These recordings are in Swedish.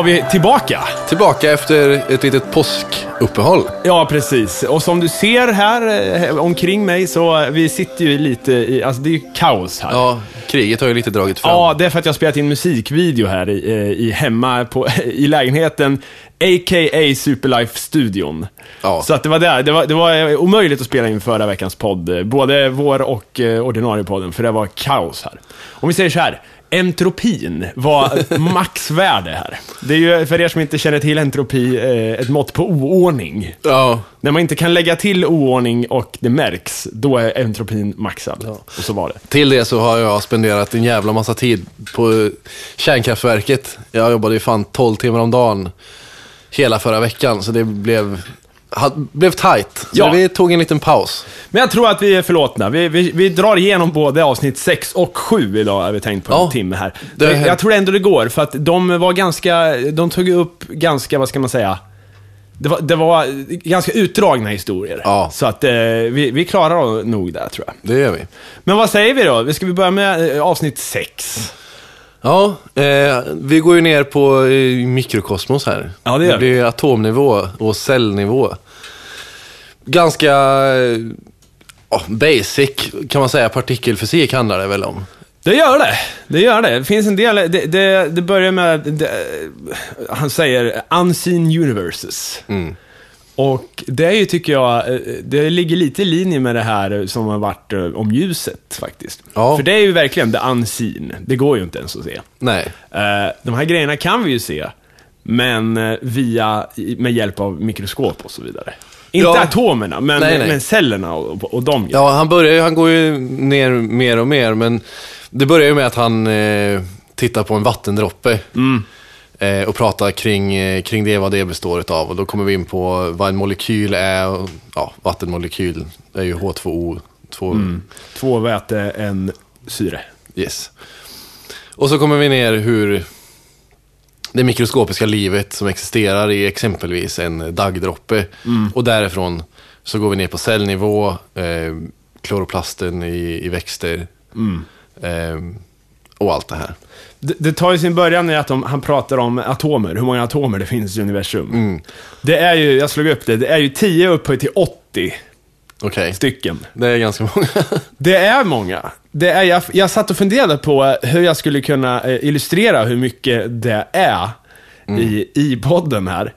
Var vi tillbaka. Tillbaka efter ett litet påskuppehåll. Ja, precis. Och som du ser här eh, omkring mig så vi sitter ju lite i, alltså det är ju kaos här. Ja, kriget har ju lite dragit fram. Ja, det är för att jag har spelat in musikvideo här i, eh, i hemma på, i lägenheten, a.k.a. Superlife-studion. Ja. Så att det var där, det var, det var omöjligt att spela in förra veckans podd, både vår och eh, ordinarie podden, för det var kaos här. Om vi säger så här, entropin var maxvärde här. Det är ju, för er som inte känner till entropi, eh, ett mått på oordning. Ja, När man inte kan lägga till oordning och det märks, då är entropin maxad. Och så var det. till det så har jag spenderat en jävla massa tid på kärnkraftverket. Jag jobbade ju fan 12 timmar om dagen hela förra veckan, så det blev, blev tight. Ja. vi tog en liten paus. Men jag tror att vi är förlåtna. Vi, vi, vi drar igenom både avsnitt 6 och 7 idag, har vi tänkt på en Ja. timme här. Det jag, jag tror ändå det går, för att de var ganska, de tog upp ganska, vad ska man säga, det var, det var ganska utdragna historier. Ja. Så att eh, vi, vi klarar nog där, tror jag. Det gör vi. Men vad säger vi då? Ska vi börja med eh, avsnitt 6? Ja, eh, vi går ju ner på eh, mikrokosmos här. Ja, det gör det blir atomnivå och cellnivå. Ganska eh, ja, basic kan man säga, partikelfysik handlar det väl om. Det gör det. Det gör det. Det finns en del, det, det, det börjar med, det, han säger unseen universes. Mm. Och det är ju, tycker jag, eh, det ligger lite i linje med det här som har varit eh, om ljuset faktiskt. Ja. För det är ju verkligen the unseen. Det går ju inte ens att se. Nej. Eh, De här grejerna kan vi ju se, men via, med hjälp av mikroskop och så vidare. Inte Ja. atomerna, men, Nej, nej. men cellerna och, och de. Ja, han börjar ju, han går ju ner mer och mer, men det börjar ju med att han eh, tittar på en vattendroppe. Eh, och pratar kring, eh, kring det, vad det består av. Och då kommer vi in på vad en molekyl är. Och, ja, vattenmolekyl är ju H2O. Två, Två väte, en syre. Yes. Och så kommer vi ner hur det mikroskopiska livet som existerar i exempelvis en daggdroppe. Och därifrån så går vi ner på cellnivå, eh, kloroplasten i, i växter eh, och allt det här. Det, det tar ju sin början i att de, han pratar om atomer, hur många atomer det finns i universum. Det är ju, jag slog upp det, det är ju 10 upphöjt till 80 Okej, stycken. det är ganska många. Det är många. Det är, jag, jag satt och funderade på hur jag skulle kunna eh, illustrera hur mycket det är i, i podden här.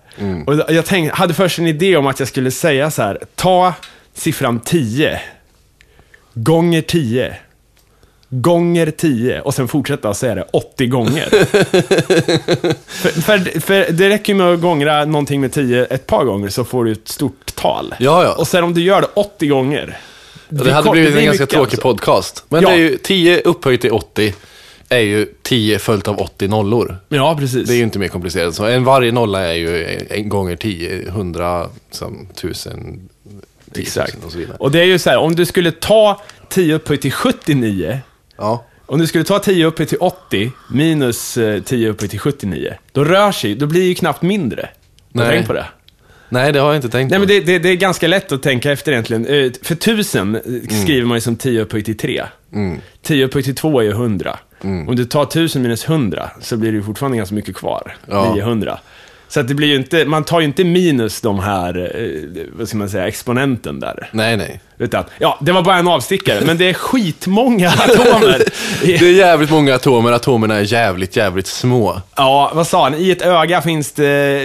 Och jag tänkte, hade först en idé om att jag skulle säga så här, ta siffran 10 gånger 10 gånger 10 och sen fortsätta säga det 80 gånger. för, för, för det räcker med att gångra någonting med 10 ett par gånger så får du ett stort tal. Ja, ja. Och sen om du gör det 80 gånger. Det hade kom- blivit en blir ganska tråkig alltså. podcast. Men Ja. det är ju 10 upphöjt till 80 är ju 10 följt av 80 nollor. Ja, precis. Det är ju inte mer komplicerat. Så en varje nolla är ju en gånger 10, 100, som, 1000, 10 Exakt. 000 och. Och det är ju så här, om du skulle ta 10 upphöjt till 79, Ja. om du skulle ta 10 upphöjt till 80 minus eh, 10 upphöjt till 79, då rör sig, då blir det ju knappt mindre. Nej. tänkt på det? Nej, det har jag inte tänkt Nej på. men det, det, det är ganska lätt att tänka efter egentligen. Eh, För 1000 eh, Mm. skriver man ju som 10 upphöjt till 3. 10 upphöjt till 2 är ju 100. Mm. Om du tar 1000 minus 100 så blir det ju fortfarande ganska mycket kvar. Ja. 900. Så att det blir ju inte, man tar ju inte minus de här, eh, vad ska man säga, exponenten där. Nej, nej. Utan, ja, det var bara en avstickare, men det är skitmånga atomer. Det är jävligt många atomer. Atomerna är jävligt, jävligt små. Ja, vad sa han? I ett öga finns det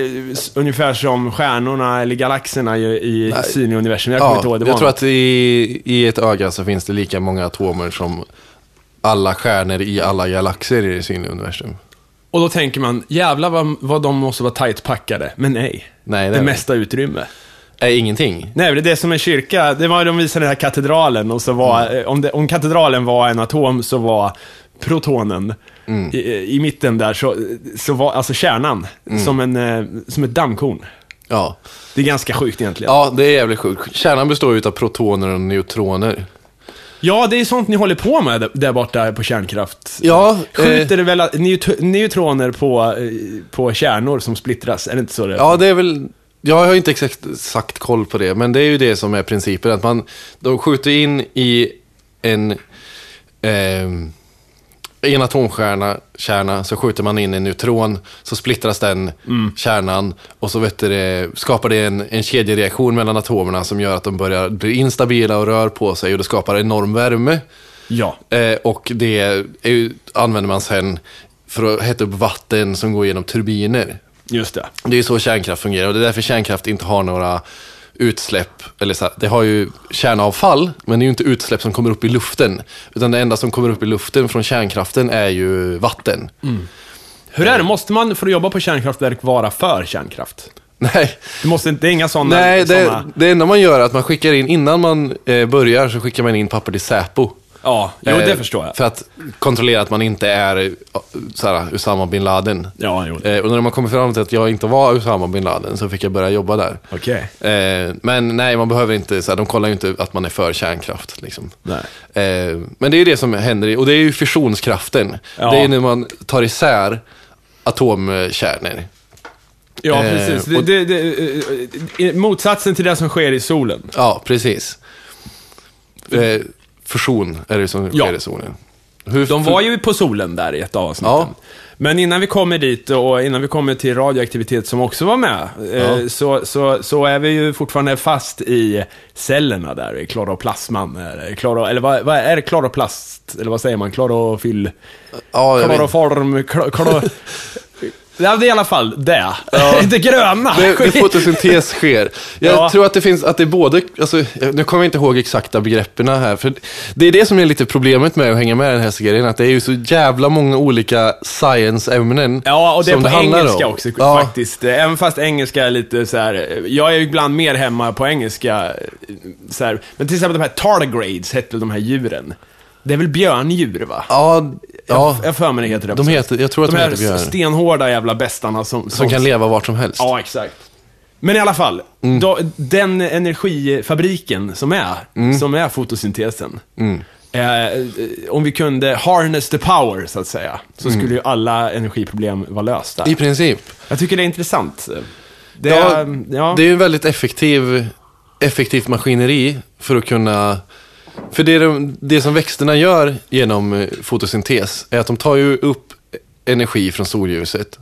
ungefär som stjärnorna eller galaxerna i, synliga universum. Jag kommer Ja, inte ihåg, det jag var tror något. att i, i ett öga så finns det lika många atomer som alla stjärnor i alla galaxer i det synliga universum. Och då tänker man, jävlar vad, vad de måste vara tajt packade. Men nej. Nej, det det mesta utrymme. Är ingenting. Nej, det är det som är kyrka. Det var de visade den här katedralen och så var, Mm. eh, om, det, om katedralen var en atom så var protonen Mm. i, i mitten där, så, så var alltså kärnan Mm. som, en, eh, som ett dammkorn. Ja. Det är ganska sjukt egentligen. ja, det är jävligt sjukt. Kärnan består ju av protoner och neutroner. Ja, det är sånt ni håller på med där- borta på kärnkraft. Ja, Skjuter det väl neut- neutroner på, eh, på kärnor som splittras? Är det inte så det Ja, det är väl... Jag har inte exakt sagt koll på det, men det är ju det som är principen. Att man, de skjuter in i en... ehm, i en atomkärna kärna, så skjuter man in en neutron, så splittras den kärnan och så vet du, skapar det en, en kedjereaktion mellan atomerna som gör att de börjar bli instabila och rör på sig och det skapar enorm värme. Ja. Eh, och det är, använder man sen för att hetta upp vatten som går genom turbiner. Just det. Det är så kärnkraft fungerar och det är därför kärnkraft inte har några utsläpp. Eller så här, det har ju kärnavfall, men det är ju inte utsläpp som kommer upp i luften. Utan det enda som kommer upp i luften från kärnkraften är ju vatten. Hur är det? Måste man för att jobba på kärnkraftverk vara för kärnkraft? Nej, Det, måste det är inga sådana... Nej det, såna... det enda man gör är att man skickar in, innan man eh, börjar så skickar man in papper till Säpo. Ja, jo, Eh, det förstår jag. För att kontrollera att man inte är eh, såhär, Usama bin Laden. Ja, jo. Eh, och när man kommer fram till att jag inte var Usama bin Laden så fick jag börja jobba där. Okej. Eh, men nej, man behöver inte, såhär, de kollar ju inte att man är för kärnkraft. Liksom. Nej. Eh, men det är ju det som händer, och det är ju fusionskraften. Ja. Det är ju när man tar isär atomkärnor. Ja, Eh, precis. Det, och- det, det, eh, motsatsen till det som sker i solen. Ja, precis. Eh, fusion är det som Ja. sker i solen. Hur, De var ju på solen där i ett av avsnitten. Ja. Men innan vi kommer dit och innan vi kommer till radioaktivitet som också var med, eh, Ja. så, så, så är vi ju fortfarande fast i cellerna där, i kloroplasman. Eller, kloro, eller vad, vad är det? Kloroplast? Eller vad säger man? Klorofyll? ja. Kloroform? Klor, kloro... Ja, det är i alla fall det. det gröna. Det, det fotosyntes sker. Jag Ja. tror att det finns, att det är både, alltså, nu kommer jag inte ihåg exakta begreppen här, för det är det som är lite problemet med att hänga med i den här serien, att det är ju så jävla många olika science-ämnen Ja, och det är på handlar engelska om. också Ja, faktiskt. Även fast engelska är lite så här. jag är ju ibland mer hemma på engelska. Så här. Men till exempel de här tardigrades hette de här djuren. Det är väl björndjur va? ja, ja, Jag för mig det heter det. de heter, jag tror att de de, här heter björn. stenhårda jävla bestarna som... Som kan leva vart som helst. Ja, exakt. Men i alla fall, Mm. då, den energifabriken som är, Mm. som är fotosyntesen. Eh, om vi kunde harness the power, så att säga, så skulle ju alla energiproblem vara lösta. Mm. I princip. Jag tycker det är intressant. Det, Ja, är, ja, Det är ju en väldigt effektiv, effektivt maskineri för att kunna... För det, de, det som växterna gör genom eh, fotosyntes är att de tar ju upp energi från solljuset.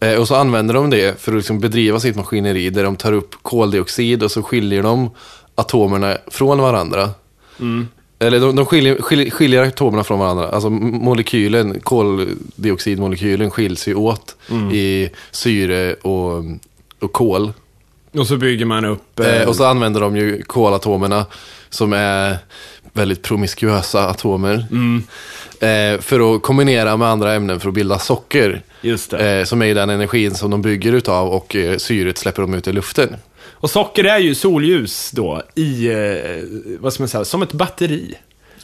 Eh, och så använder de det för att liksom bedriva sitt maskineri där de tar upp koldioxid och så skiljer de atomerna från varandra. Eller de, de skiljer, skiljer, skiljer atomerna från varandra. Alltså molekylen, koldioxidmolekylen skiljs ju åt i syre och, och kol. och så bygger man upp... eh, Eh, och så använder de ju kolatomerna som är väldigt promiskuösa atomer. Eh, för att kombinera med andra ämnen för att bilda socker. Eh, som är den energin som de bygger utav och eh, syret släpper de ut i luften. Och socker är ju solljus då i, eh, vad ska man säga, som ett batteri.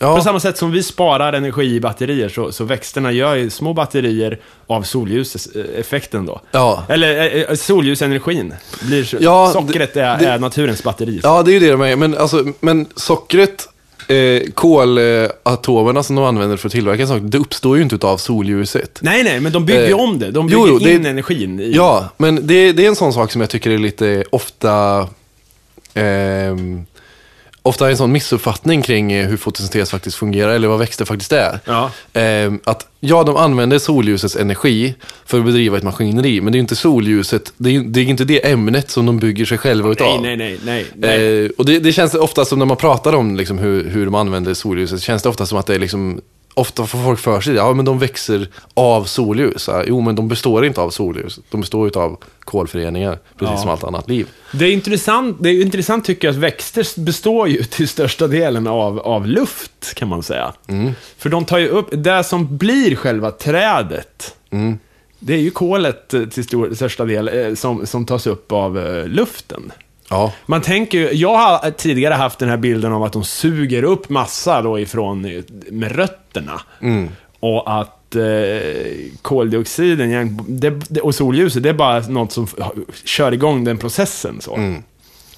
Ja. På samma sätt som vi sparar energi i batterier så, så växterna gör ju små batterier av solljuseffekten då. Ja. Eller eh, eh, solljusenergin. Blir, så- Ja, sockret är, det- är naturens batteri. Ja, det är ju det de är. Men, alltså, men sockret, eh, kolatomerna som de använder för att tillverka saker, det uppstår ju inte utav solljuset. Nej, nej, men de bygger ju Eh, om det. De bygger jo, det- in energin i... Ja, men det, det är en sån sak som jag tycker är lite ofta... ehm, ofta en sån missuppfattning kring eh, hur fotosyntes faktiskt fungerar, eller vad växter faktiskt är. Ja. Ehm, att ja, de använder solljusets energi för att bedriva ett maskineri, men det är ju inte solljuset, det är, det är inte det ämnet som de bygger sig själva Nej, utav. nej, nej, nej. nej. Eh, och det, det känns ofta som när man pratar om liksom, hur, hur de använder solljuset, känns det ofta som att det är liksom Ofta får folk för sig, ja men de växer av solljus. Jo men de består inte av solljus, de består av kolföreningar, precis Ja. som allt annat liv. Det är intressant, det är intressant tycker jag att växter består ju till största delen av, av luft, kan man säga. För de tar ju upp, det som blir själva trädet, det är ju kolet eh, till stor, största del eh, som, som tas upp av eh, luften. Ja, Man tänker ju, jag har tidigare haft den här bilden av att de suger upp massa då ifrån, med rötterna. Och att eh, koldioxiden det, och solljuset, det är bara något som kör igång den processen. Så.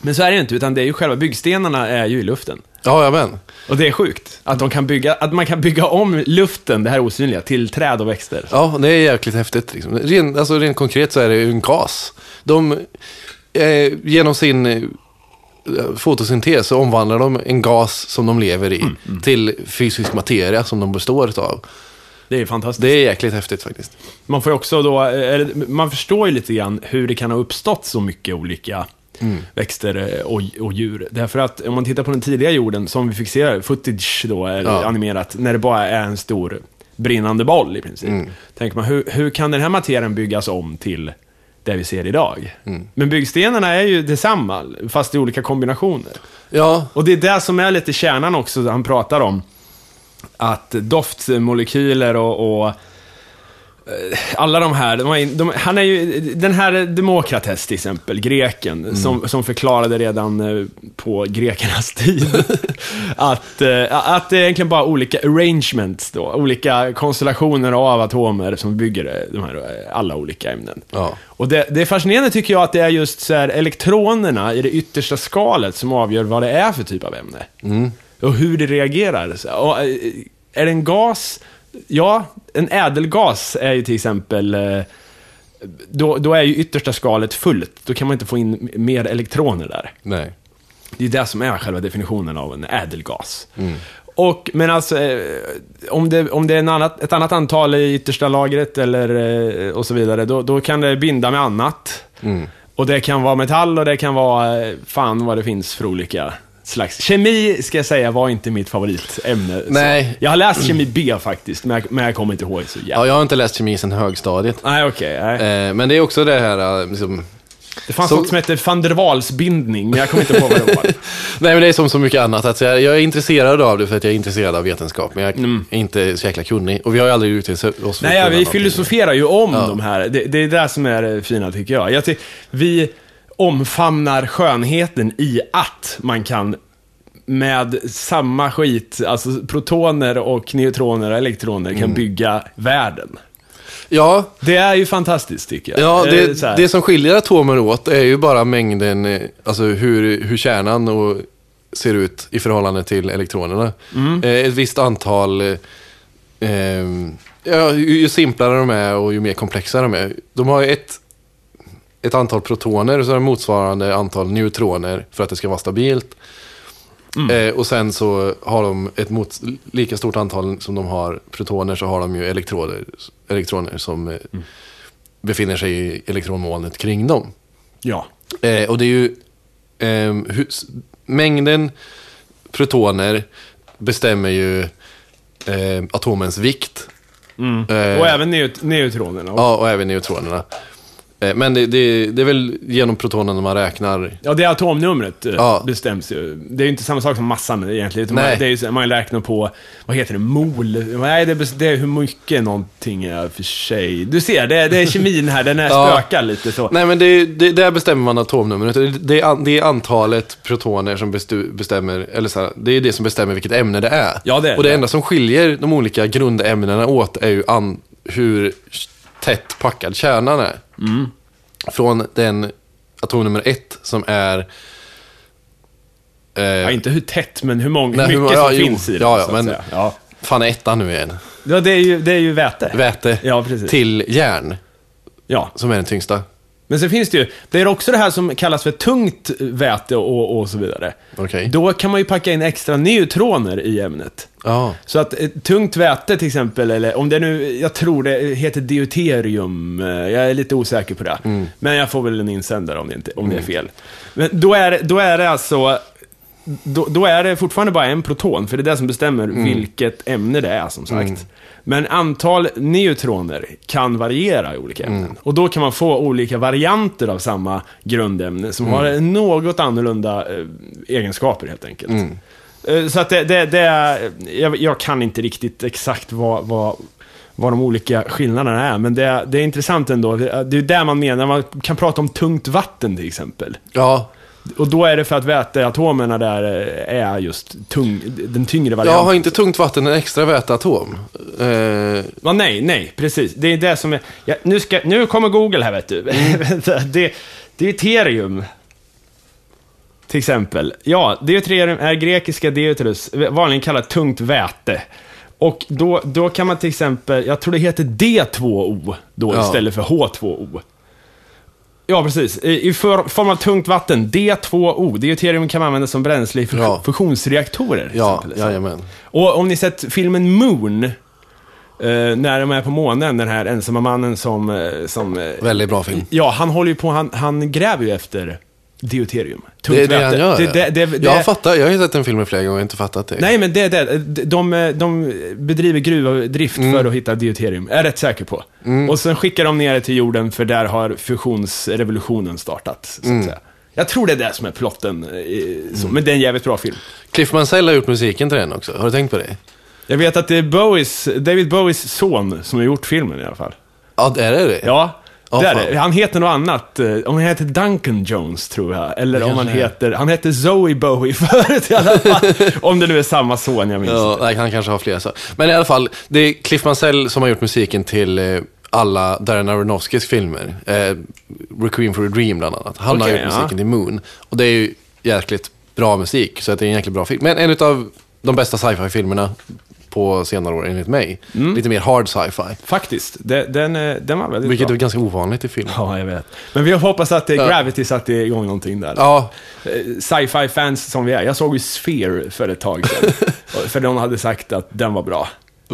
Men så är det ju inte, utan det är ju själva byggstenarna är ju i luften. ja men. Och det är sjukt, att, de kan bygga, att man kan bygga om luften, det här osynliga, till träd och växter. Ja, det är jäkligt häftigt. Liksom. Ren, alltså, rent konkret så är det ju en gas. De, eh, genom sin eh, fotosyntes så omvandlar de en gas som de lever i till fysisk materia som de består av. Det är fantastiskt. Det är jäkligt häftigt faktiskt. Man får också då, eller, man förstår ju lite grann hur det kan ha uppstått så mycket olika växter eh, och, och djur. Därför att om man tittar på den tidiga jorden, som vi se footage då, eller Ja. animerat, när det bara är en stor brinnande boll i princip. Tänker man, hur, hur kan den här materien byggas om till det vi ser idag? Men byggstenarna är ju detsamma, fast i olika kombinationer. Ja, Och det är det som är lite kärnan också, han pratar om. Att doftmolekyler och, och alla de här, de, in- de, han är ju, den här Demokrates till exempel, greken, som, som förklarade redan eh, på grekernas tid att, eh, att det är egentligen bara olika arrangements då, olika konstellationer av atomer som bygger eh, de här, eh, alla olika ämnen. Ja. Och det, det är fascinerande tycker jag att det är just så här elektronerna i det yttersta skalet som avgör vad det är för typ av ämne. Och hur det reagerar. Och, eh, är det en gas? Ja, en ädelgas är ju till exempel eh, då, då är ju yttersta skalet fullt. Då kan man inte få in mer elektroner där. nej. Det är det som är själva definitionen av en ädelgas. Och, men alltså, eh, om det, om det är en annat, ett annat antal i yttersta lagret eller, eh, och så vidare, då, då kan det binda med annat. Och det kan vara metall och det kan vara, fan vad det finns för olika slags. Kemi, ska jag säga, var inte mitt favoritämne. Nej. Jag har läst kemi B faktiskt, men jag, men jag kommer inte ihåg så jävla. Ja, jag har inte läst kemi sedan högstadiet. Nej, okej. nej. Eh, men det är också det här, eh, liksom, Det fanns så- något som hette van der Waals-bindning, men jag kommer inte ihåg vad det var. Nej, men det är som så mycket annat. Att jag, jag är intresserad av det för att jag är intresserad av vetenskap, men jag är inte så jäkla kunnig. Och vi har ju aldrig utrett oss för Nej, ja, vi filosoferar ju om Ja. de här. Det, det är det som är det fina, tycker jag. jag ty vi omfamnar skönheten i att man kan med samma skit, alltså protoner och neutroner och elektroner, Mm. kan bygga världen. Ja, Det är ju fantastiskt, tycker jag. ja Eh, det, det som skiljer atomer åt är ju bara mängden, eh, alltså hur, hur kärnan och, ser ut i förhållande till elektronerna. Mm. Eh, ett visst antal, eh, ja, ju, simplare de är och ju mer komplexa de är. De har ett, ett antal protoner och så har de motsvarande antal neutroner för att det ska vara stabilt. Mm. Eh, och sen så har de ett mot, lika stort antal som de har protoner så har de ju elektroner, elektroner som eh, Mm. befinner sig i elektronmolnet kring dem. Ja. Eh, och det är ju ehm, hur, s- mängden protoner bestämmer ju eh, atomens vikt. Eh, Och även neut neutronerna. Ja, och även neutronerna. Eh, men det, det, det är väl genom protonerna man räknar. Ja, det atomnumret eh, Ja. bestäms ju. Det är ju inte samma sak som massan egentligen. Nej. Man, det är man räknar på, vad heter det, mol? Nej, det, det är hur mycket någonting är för sig. Du ser, det, är- det är kemin här, den är Ja. spökar lite så. Nej, men det, det, där bestämmer man atomnumret. Det, är, det är antalet protoner som bestu, bestämmer, eller så här, det är det som bestämmer vilket ämne det är. Ja, det är och det det. enda som skiljer de olika grundämnena åt är ju an, hur tätt packad kärnan är. Mm. Från den atomnummer ett som är... Eh, Ja, inte hur tätt, men hur många, Nej, hur mycket många- som ja, jo. finns i det. Ja, ja, men- ja. fan är ettan nu igen? ja det, är ju, det är ju väte. Väte Ja, precis. till järn, Ja. som är den tyngsta. Men sen finns det ju, det är också det här som kallas för tungt väte och, och så vidare. Okej. Då kan man ju packa in extra neutroner i ämnet. Ja. Så att ett tungt väte till exempel, eller om det nu, jag tror det heter deuterium, eh, jag är lite osäker på det. Men jag får väl en insändare om det, inte, om det är fel. Men då är, då är det alltså, då, då är det fortfarande bara en proton, för det är det som bestämmer vilket ämne det är som sagt. Men antal neutroner kan variera i olika ämnen. Och då kan man få olika varianter av samma grundämne som har något annorlunda eh, egenskaper helt enkelt. Eh, Så att det, det, det är, jag, jag kan inte riktigt exakt vad, vad, vad de olika skillnaderna är, men det, är- det är intressant ändå. Det är där man menar, man kan prata om tungt vatten till exempel. Ja, Och då är det för att väteatomerna där eh, är just tung, den tyngre jag varianten. har inte tungt vatten en extra väteatom. Eh, Ja, nej, nej, precis. Det är det som är... Ja, nu, ska, nu kommer Google här, vet du. Vänta, det, deuterium. Till exempel. Ja, deuterium är grekiska deuterus, vanligen kallat tungt väte. Och då, då kan man till exempel, jag tror det heter D2O då Ja. istället för H2O. Ja, precis. I, för, form av tungt vatten, D2O. Deuterium kan man använda som bränsle i Ja. fusionsreaktorer. ja, exempel. jajamän. Och om ni sett filmen Moon, Eh, när de är på månen, den här ensamma mannen som... eh, som eh, Väldigt bra film. ja, han håller ju på, han, han gräver ju efter deuterium. Tungt Det är det han gör. Det, det, det, jag fattar, jag har ju sett den filmen flera gånger och inte fattat det. Nej, men det är det. De, de bedriver gruvdrift Mm. för att hitta deuterium, är jag rätt säker på. Och sen skickar de ner det till jorden, för där har fusionsrevolutionen startat, så att Mm. säga. Jag tror det är det som är plotten, eh, så. men det är en jävligt bra film. Cliff Mansell har gjort musiken till den också. Har du tänkt på det? Jag vet att det är Bowies, David Bowies son som har gjort filmen i alla fall. Ja, är det det? Ja, Ja, det är fan. det. Han heter något annat. eh, Om han heter Duncan Jones, tror jag. Eller om han heter... Han hette Zoe Bowie förut i alla fall. om det nu är samma son, jag minns Ja, nej, han kanske har flera så. Men i alla fall, det är Cliff Mansell som har gjort musiken till eh, alla Darren Aronofskys filmer. Eh, Requiem for a Dream bland annat. Han har Okej, gjort ja. musiken till Moon. Och det är ju jäkligt bra musik, så det är en jäkligt bra film. Men en av de bästa sci-fi-filmerna på senare år enligt mig. Mm. Lite mer hard sci-fi. Faktiskt. Det, den, eh, den var väldigt Vilket bra. är ganska ovanligt i film. Ja, jag vet. Men vi hoppas att eh, Ja. Gravity satte igång någonting där. Ja, Eh, Sci-fi fans som vi är. Jag såg ju Sphere för ett tag sedan. För de hade sagt att den var bra.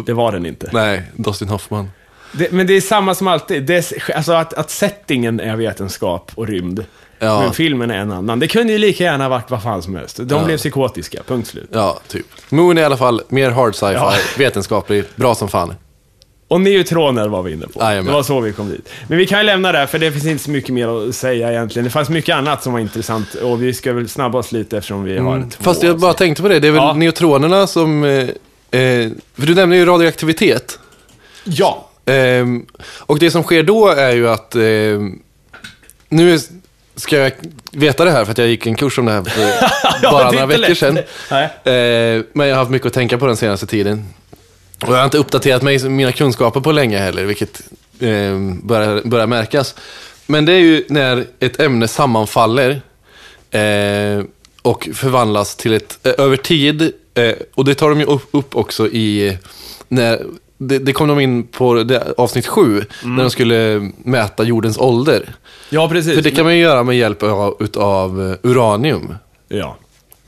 Det var den inte. nej, Dustin Hoffman. Det, men det är samma som alltid. Det är, alltså att, att settingen är vetenskap och rymd. Ja. Men filmen är en annan. Det kunde ju lika gärna varit vad fan som helst. De Ja. blev psykotiska, punkt slut. Ja, typ. Moon är i alla fall mer hard sci-fi, Ja. vetenskaplig, bra som fan. Och neutroner var vi inne på. Jajamän. Det var så vi kom dit. Men vi kan ju lämna det, för det finns inte så mycket mer att säga egentligen. Det fanns mycket annat som var intressant och vi ska väl snabba oss lite eftersom vi har två Mm. Fast jag bara tänkte på det, det är väl Ja. neutronerna som... Eh, eh, för du nämnde ju radioaktivitet. Ja. Ehm, och det som sker då är ju att... ehm, nu är- ska jag veta det här för att jag gick en kurs om det här för Ja, bara några veckor sedan. lätt. Nej. Eh, men jag har haft mycket att tänka på den senaste tiden. Och jag har inte uppdaterat mig, mina kunskaper på länge heller, vilket eh, börjar, börjar märkas. Men det är ju när ett ämne sammanfaller eh, och förvandlas till ett, eh, över tid, eh, och det tar de ju upp, upp också i, när, det, det kom de in på det, avsnitt sju, när de skulle mäta jordens ålder. Ja, precis. För det kan man ju göra med hjälp av utav eh, uranium. Ja.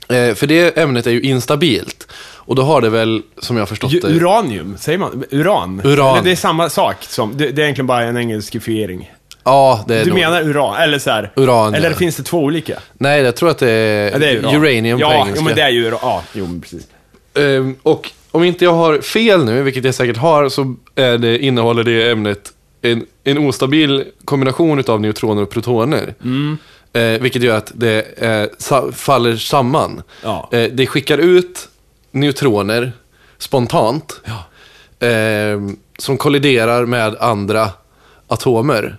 Eh, för det ämnet är ju instabilt. Och då har det väl, som jag har förstått det... uranium, säger man? Uran? Uran. Eller det är samma sak som, det, det är egentligen bara en engelskifiering. Ja, det är Du nog- menar uran, eller så här. Uran, Eller ja. finns det två olika? Nej, jag tror att det är, Ja, det är uran. uranium på ja, engelska. Ja, men det är ju uran. Ja, jo, precis. Ehm, och om inte jag har fel nu, vilket jag säkert har, så är det, innehåller det ämnet en, en ostabil kombination av neutroner och protoner. Mm. Eh, vilket gör att det eh, sa, faller samman. Ja. Eh, det skickar ut neutroner spontant. Ja. ehm, som kolliderar med andra atomer.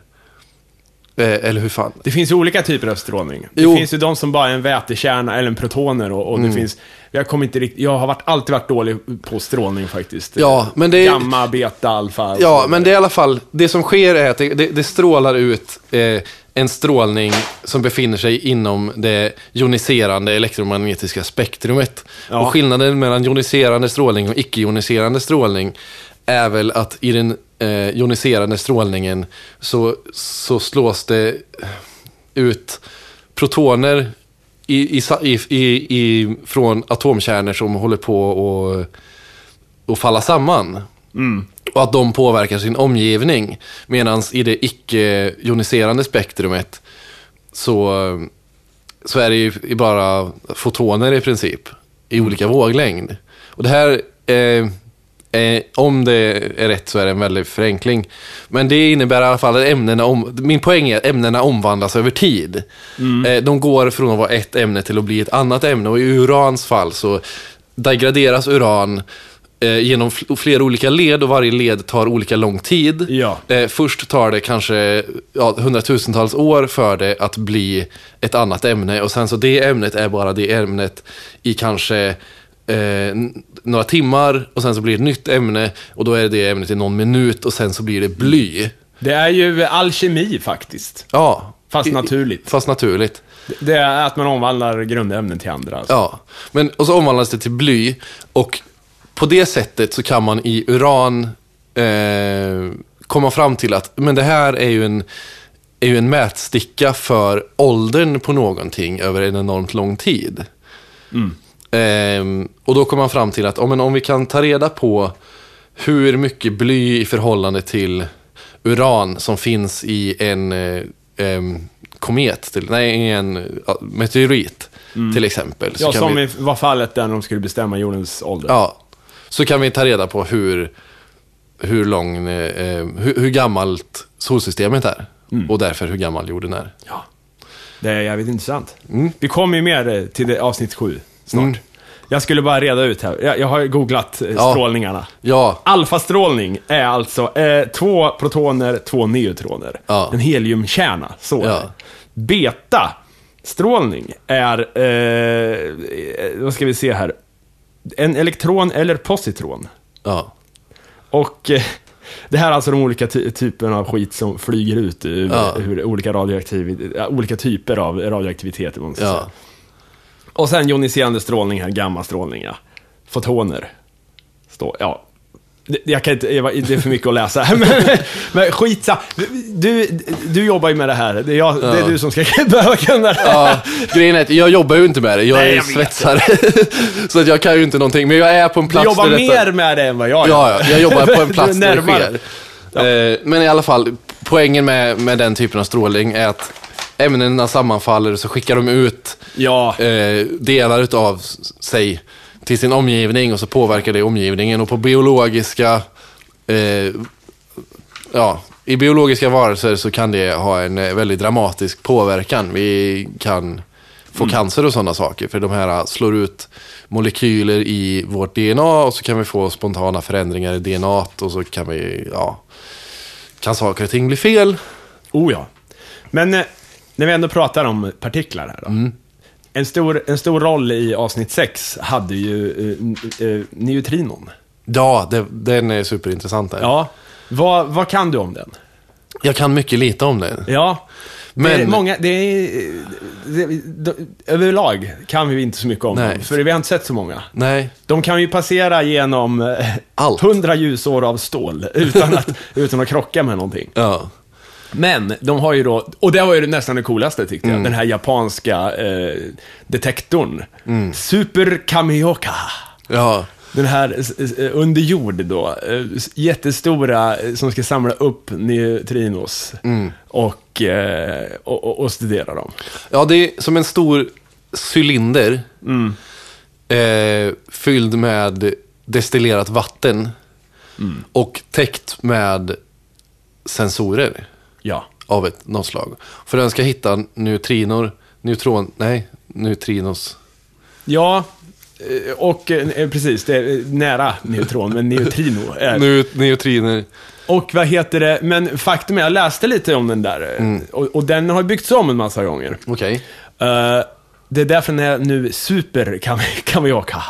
Eh, eller hur fan? Det finns ju olika typer av strålning. Det Jo. Mm. finns ju de som bara är en vätekärna eller en protoner och, och det finns... Jag kommer inte riktigt... Jag har varit, alltid varit dålig på strålning faktiskt. Ja, men det är- Gamma, beta, alfa. Ja, men det är i alla fall, det som sker är att det, det, det strålar ut eh, en strålning som befinner sig inom det joniserande elektromagnetiska spektrumet. Ja. Och skillnaden mellan joniserande strålning och icke-joniserande strålning är väl att i den eh, joniserande strålningen så, så slås det ut protoner i, i, i, i, från atomkärnor som håller på att och falla samman. Och att de påverkar sin omgivning. Medan i det icke-joniserande spektrumet så, så är det ju bara fotoner i princip. I olika våglängd. Och det här, eh, eh, om det är rätt så är det en väldig förenkling. Men det innebär i alla fall att ämnena, om, min poäng är att ämnena omvandlas över tid. Eh, de går från att vara ett ämne till att bli ett annat ämne. Och i urans fall så degraderas uran eh, genom fl- flera olika led och varje led tar olika lång tid. Ja. Eh, först tar det kanske ja, hundratusentals år för det att bli ett annat ämne och sen så det ämnet är bara det ämnet i kanske eh, några timmar och sen så blir det ett nytt ämne och då är det ämnet i någon minut och sen så blir det bly. Det är ju alkemi faktiskt. Ja. Fast naturligt. Fast naturligt. Det är att man omvandlar grundämnen till andra. Alltså. Ja, men och så omvandlas det till bly och på det sättet så kan man i uran eh, komma fram till att men det här är ju en är ju en mätsticka för åldern på någonting över en enormt lång tid. Mm. Ehm, och då kommer man fram till att om, om vi kan ta reda på hur mycket bly i förhållande till uran som finns i en eh, em, komet, till, nej, en meteorit till exempel. Ja, som vi, i var fallet där de skulle bestämma jordens ålder. ja, så kan vi ta reda på hur, hur, lång, eh, eh, hur, hur gammalt solsystemet är. Mm. Och därför hur gammal jorden är. Ja. Det är jävligt intressant. Mm. Vi kommer ju mer eh, till det, avsnitt sju snart. Jag skulle bara reda ut här. Jag, jag har googlat eh, Ja. strålningarna. Ja, Alfastrålning är alltså eh, två protoner, två neutroner. Ja. En heliumkärna, så Ja. Beta-strålning är, eh, vad ska vi se här, en elektron eller positron. ja, Och eh, det här är alltså de olika ty typerna av skit som flyger ut ur, Ja. ur olika, radioaktiv, ja, olika typer av radioaktivitet. man ska säga. Ja. Och sen joniserande strålning här, gammastrålning, ja. Fotoner. Stå, ja. Det, jag kan inte, det är för mycket att läsa. men, men skitsa. Du, du jobbar ju med det här. Det är, jag, det är Ja. du som ska behöva kunna det. Ja, grejen är att jag jobbar ju inte med det. Jag Nej, är jag vet svetsare. så att jag kan ju inte någonting. Men jag är på en Du plats jobbar där detta... mer med det än vad jag Ja, ja, jag jobbar på en Du plats är där det sker. Eh, Men i alla fall, poängen med, med den typen av strålning är att ämnena sammanfaller så skickar de ut Ja, eh, delar s- sig till sin omgivning och så påverkar det omgivningen. Och på biologiska, eh, ja, i biologiska varelser så kan det ha en eh, väldigt dramatisk påverkan. Vi kan få cancer och sådana saker för de här slår ut molekyler i vårt DNA och så kan vi få spontana förändringar i DNA och så kan vi, ja, kan saker och ting bli fel. oh ja. Men eh, när vi ändå pratar om partiklar här då. Mm. En, stor, en stor roll i avsnitt 6 hade ju eh, eh, neutrinon. Ja, det, den är superintressant. Där. Ja. Vad, vad kan du om den? Jag kan mycket lite om det. Ja. Men- Det är många, det är, det, det, överlag kan vi inte så mycket om Nej. dem, för vi har inte sett så många. Nej, De kan ju passera genom eh, Allt. 100 ljusår av stål utan att, utan att krocka med någonting. ja. Men de har ju då, och det var ju nästan det coolaste tyckte Mm. jag, den här japanska eh, detektorn. Super Kamioka. Ja, Den här s- s- under jord då, eh, jättestora eh, som ska samla upp neutrinos Mm. och, eh, och, och, och studera dem. ja, det är som en stor cylinder Mm. eh, fylld med destillerat vatten Mm. och täckt med sensorer Ja. av ett något slag. För den ska hitta neutrinor, neutron, nej, neutrinos. Ja, eh, och eh, precis, det är nära neutron, men neutrino är... Nu, neutriner. Och vad heter det, men faktum är, jag läste lite om den där, eh, och, och den har byggts om en massa gånger. Okej. Eh, det är därför den är nu super Kami- kamioka.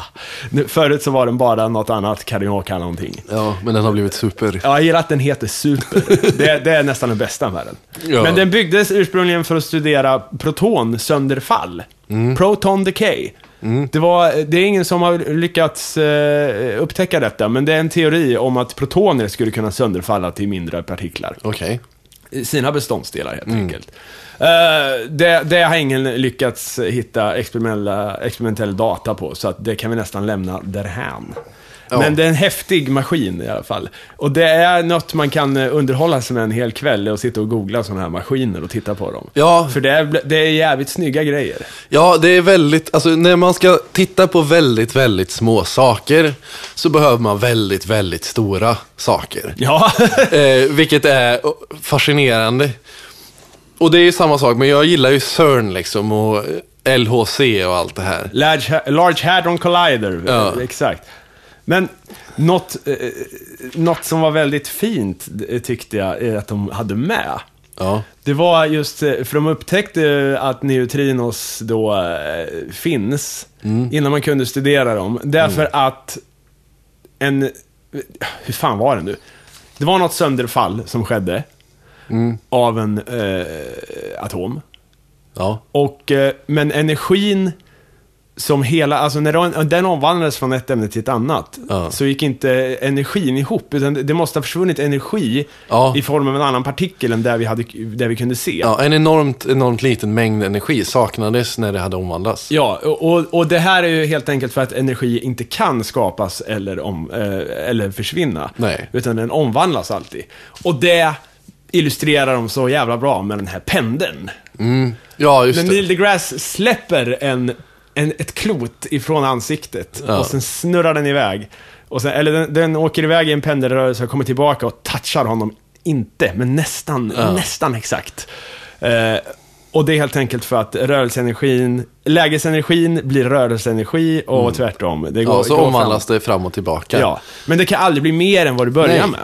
Förut så var den bara något annat, karioka någonting. Ja, men den har blivit super. Ja, jag gillar att den heter Super. Det, det är nästan den bästa med den. Ja. Men den byggdes ursprungligen för att studera protonsönderfall. Proton decay. Det, var, det är ingen som har lyckats eh, upptäcka detta, men det är en teori om att protoner skulle kunna sönderfalla till mindre partiklar. Okej. I Sina beståndsdelar helt enkelt. Eh, det, det har ingen lyckats hitta experimentella, experimentell data på, så att det kan vi nästan lämna därhän. Ja. Men det är en häftig maskin i alla fall. Och det är något man kan eh, underhålla sig med en hel kväll och sitta och googla sådana här maskiner och titta på dem. Ja. För det är, det är jävligt snygga grejer. Ja, det är väldigt, alltså när man ska titta på väldigt, väldigt små saker så behöver man väldigt, väldigt stora saker. Ja, Eh, vilket är fascinerande. Och det är ju samma sak, men jag gillar ju CERN liksom och LHC och allt det här. Large, Large Hadron Collider, Ja. eh, exakt. Men något, eh, något som var väldigt fint, eh, tyckte jag, är att de hade med. Ja, Det var just, eh, för de upptäckte att neutrinos då eh, finns innan man kunde studera dem. Därför att en, hur fan var det nu? Det var något sönderfall som skedde av en eh, atom. ja, Och, eh, men energin som hela, alltså när den, den omvandlades från ett ämne till ett annat, Ja. så gick inte energin ihop, utan det måste ha försvunnit energi Ja. i form av en annan partikel än där vi, hade, där vi kunde se. Ja, en enormt, enormt liten mängd energi saknades när det hade omvandlats. Ja, och, och det här är ju helt enkelt för att energi inte kan skapas eller, om, eh, eller försvinna. Nej. Utan den omvandlas alltid. Och det illustrerar de så jävla bra med den här pendeln. Ja, just När det. Neil deGrasse släpper en, en, ett klot ifrån ansiktet Ja. och sen snurrar den iväg. Och sen, eller den, den åker iväg i en pendelrörelse och kommer tillbaka och touchar honom. Inte, men nästan, Ja. nästan exakt. Eh, och det är helt enkelt för att rörelseenergin, lägesenergin blir rörelseenergi och tvärtom. Det går, Mm. Ja, så går omvandlas det fram och tillbaka. Ja, men det kan aldrig bli mer än vad du börjar Nej. med.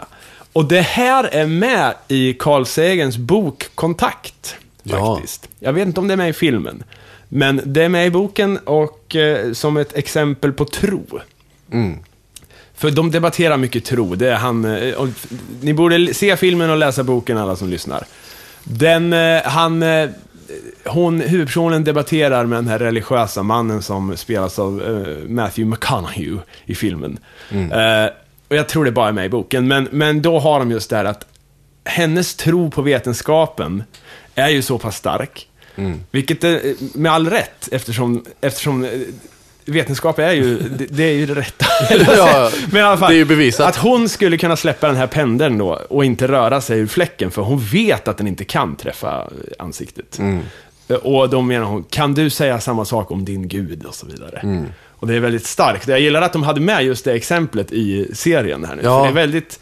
Och det här är med i Carl Sagans bok Kontakt, Ja. faktiskt. Jag vet inte om det är med i filmen. Men det är med i boken och eh, som ett exempel på tro. Mm. För de debatterar mycket tro. Det är han, eh, och, ni borde se filmen och läsa boken alla som lyssnar. Den, eh, han, eh, hon, huvudpersonen debatterar med den här religiösa mannen som spelas av eh, Matthew McConaughey i filmen. Eh, och jag tror det bara är med i boken, men, men då har de just det här att hennes tro på vetenskapen är ju så pass stark. Vilket är eh, med all rätt, eftersom, eftersom eh, vetenskap är ju, det, det är ju det rätta. Ja, Men i alla fall, det är ju bevisat. Att hon skulle kunna släppa den här pendeln då och inte röra sig ur fläcken, för hon vet att den inte kan träffa ansiktet. Mm. Och då menar hon, kan du säga samma sak om din gud och så vidare. Mm. Och det är väldigt starkt. Jag gillar att de hade med just det exemplet i serien här nu. Ja. För det är väldigt...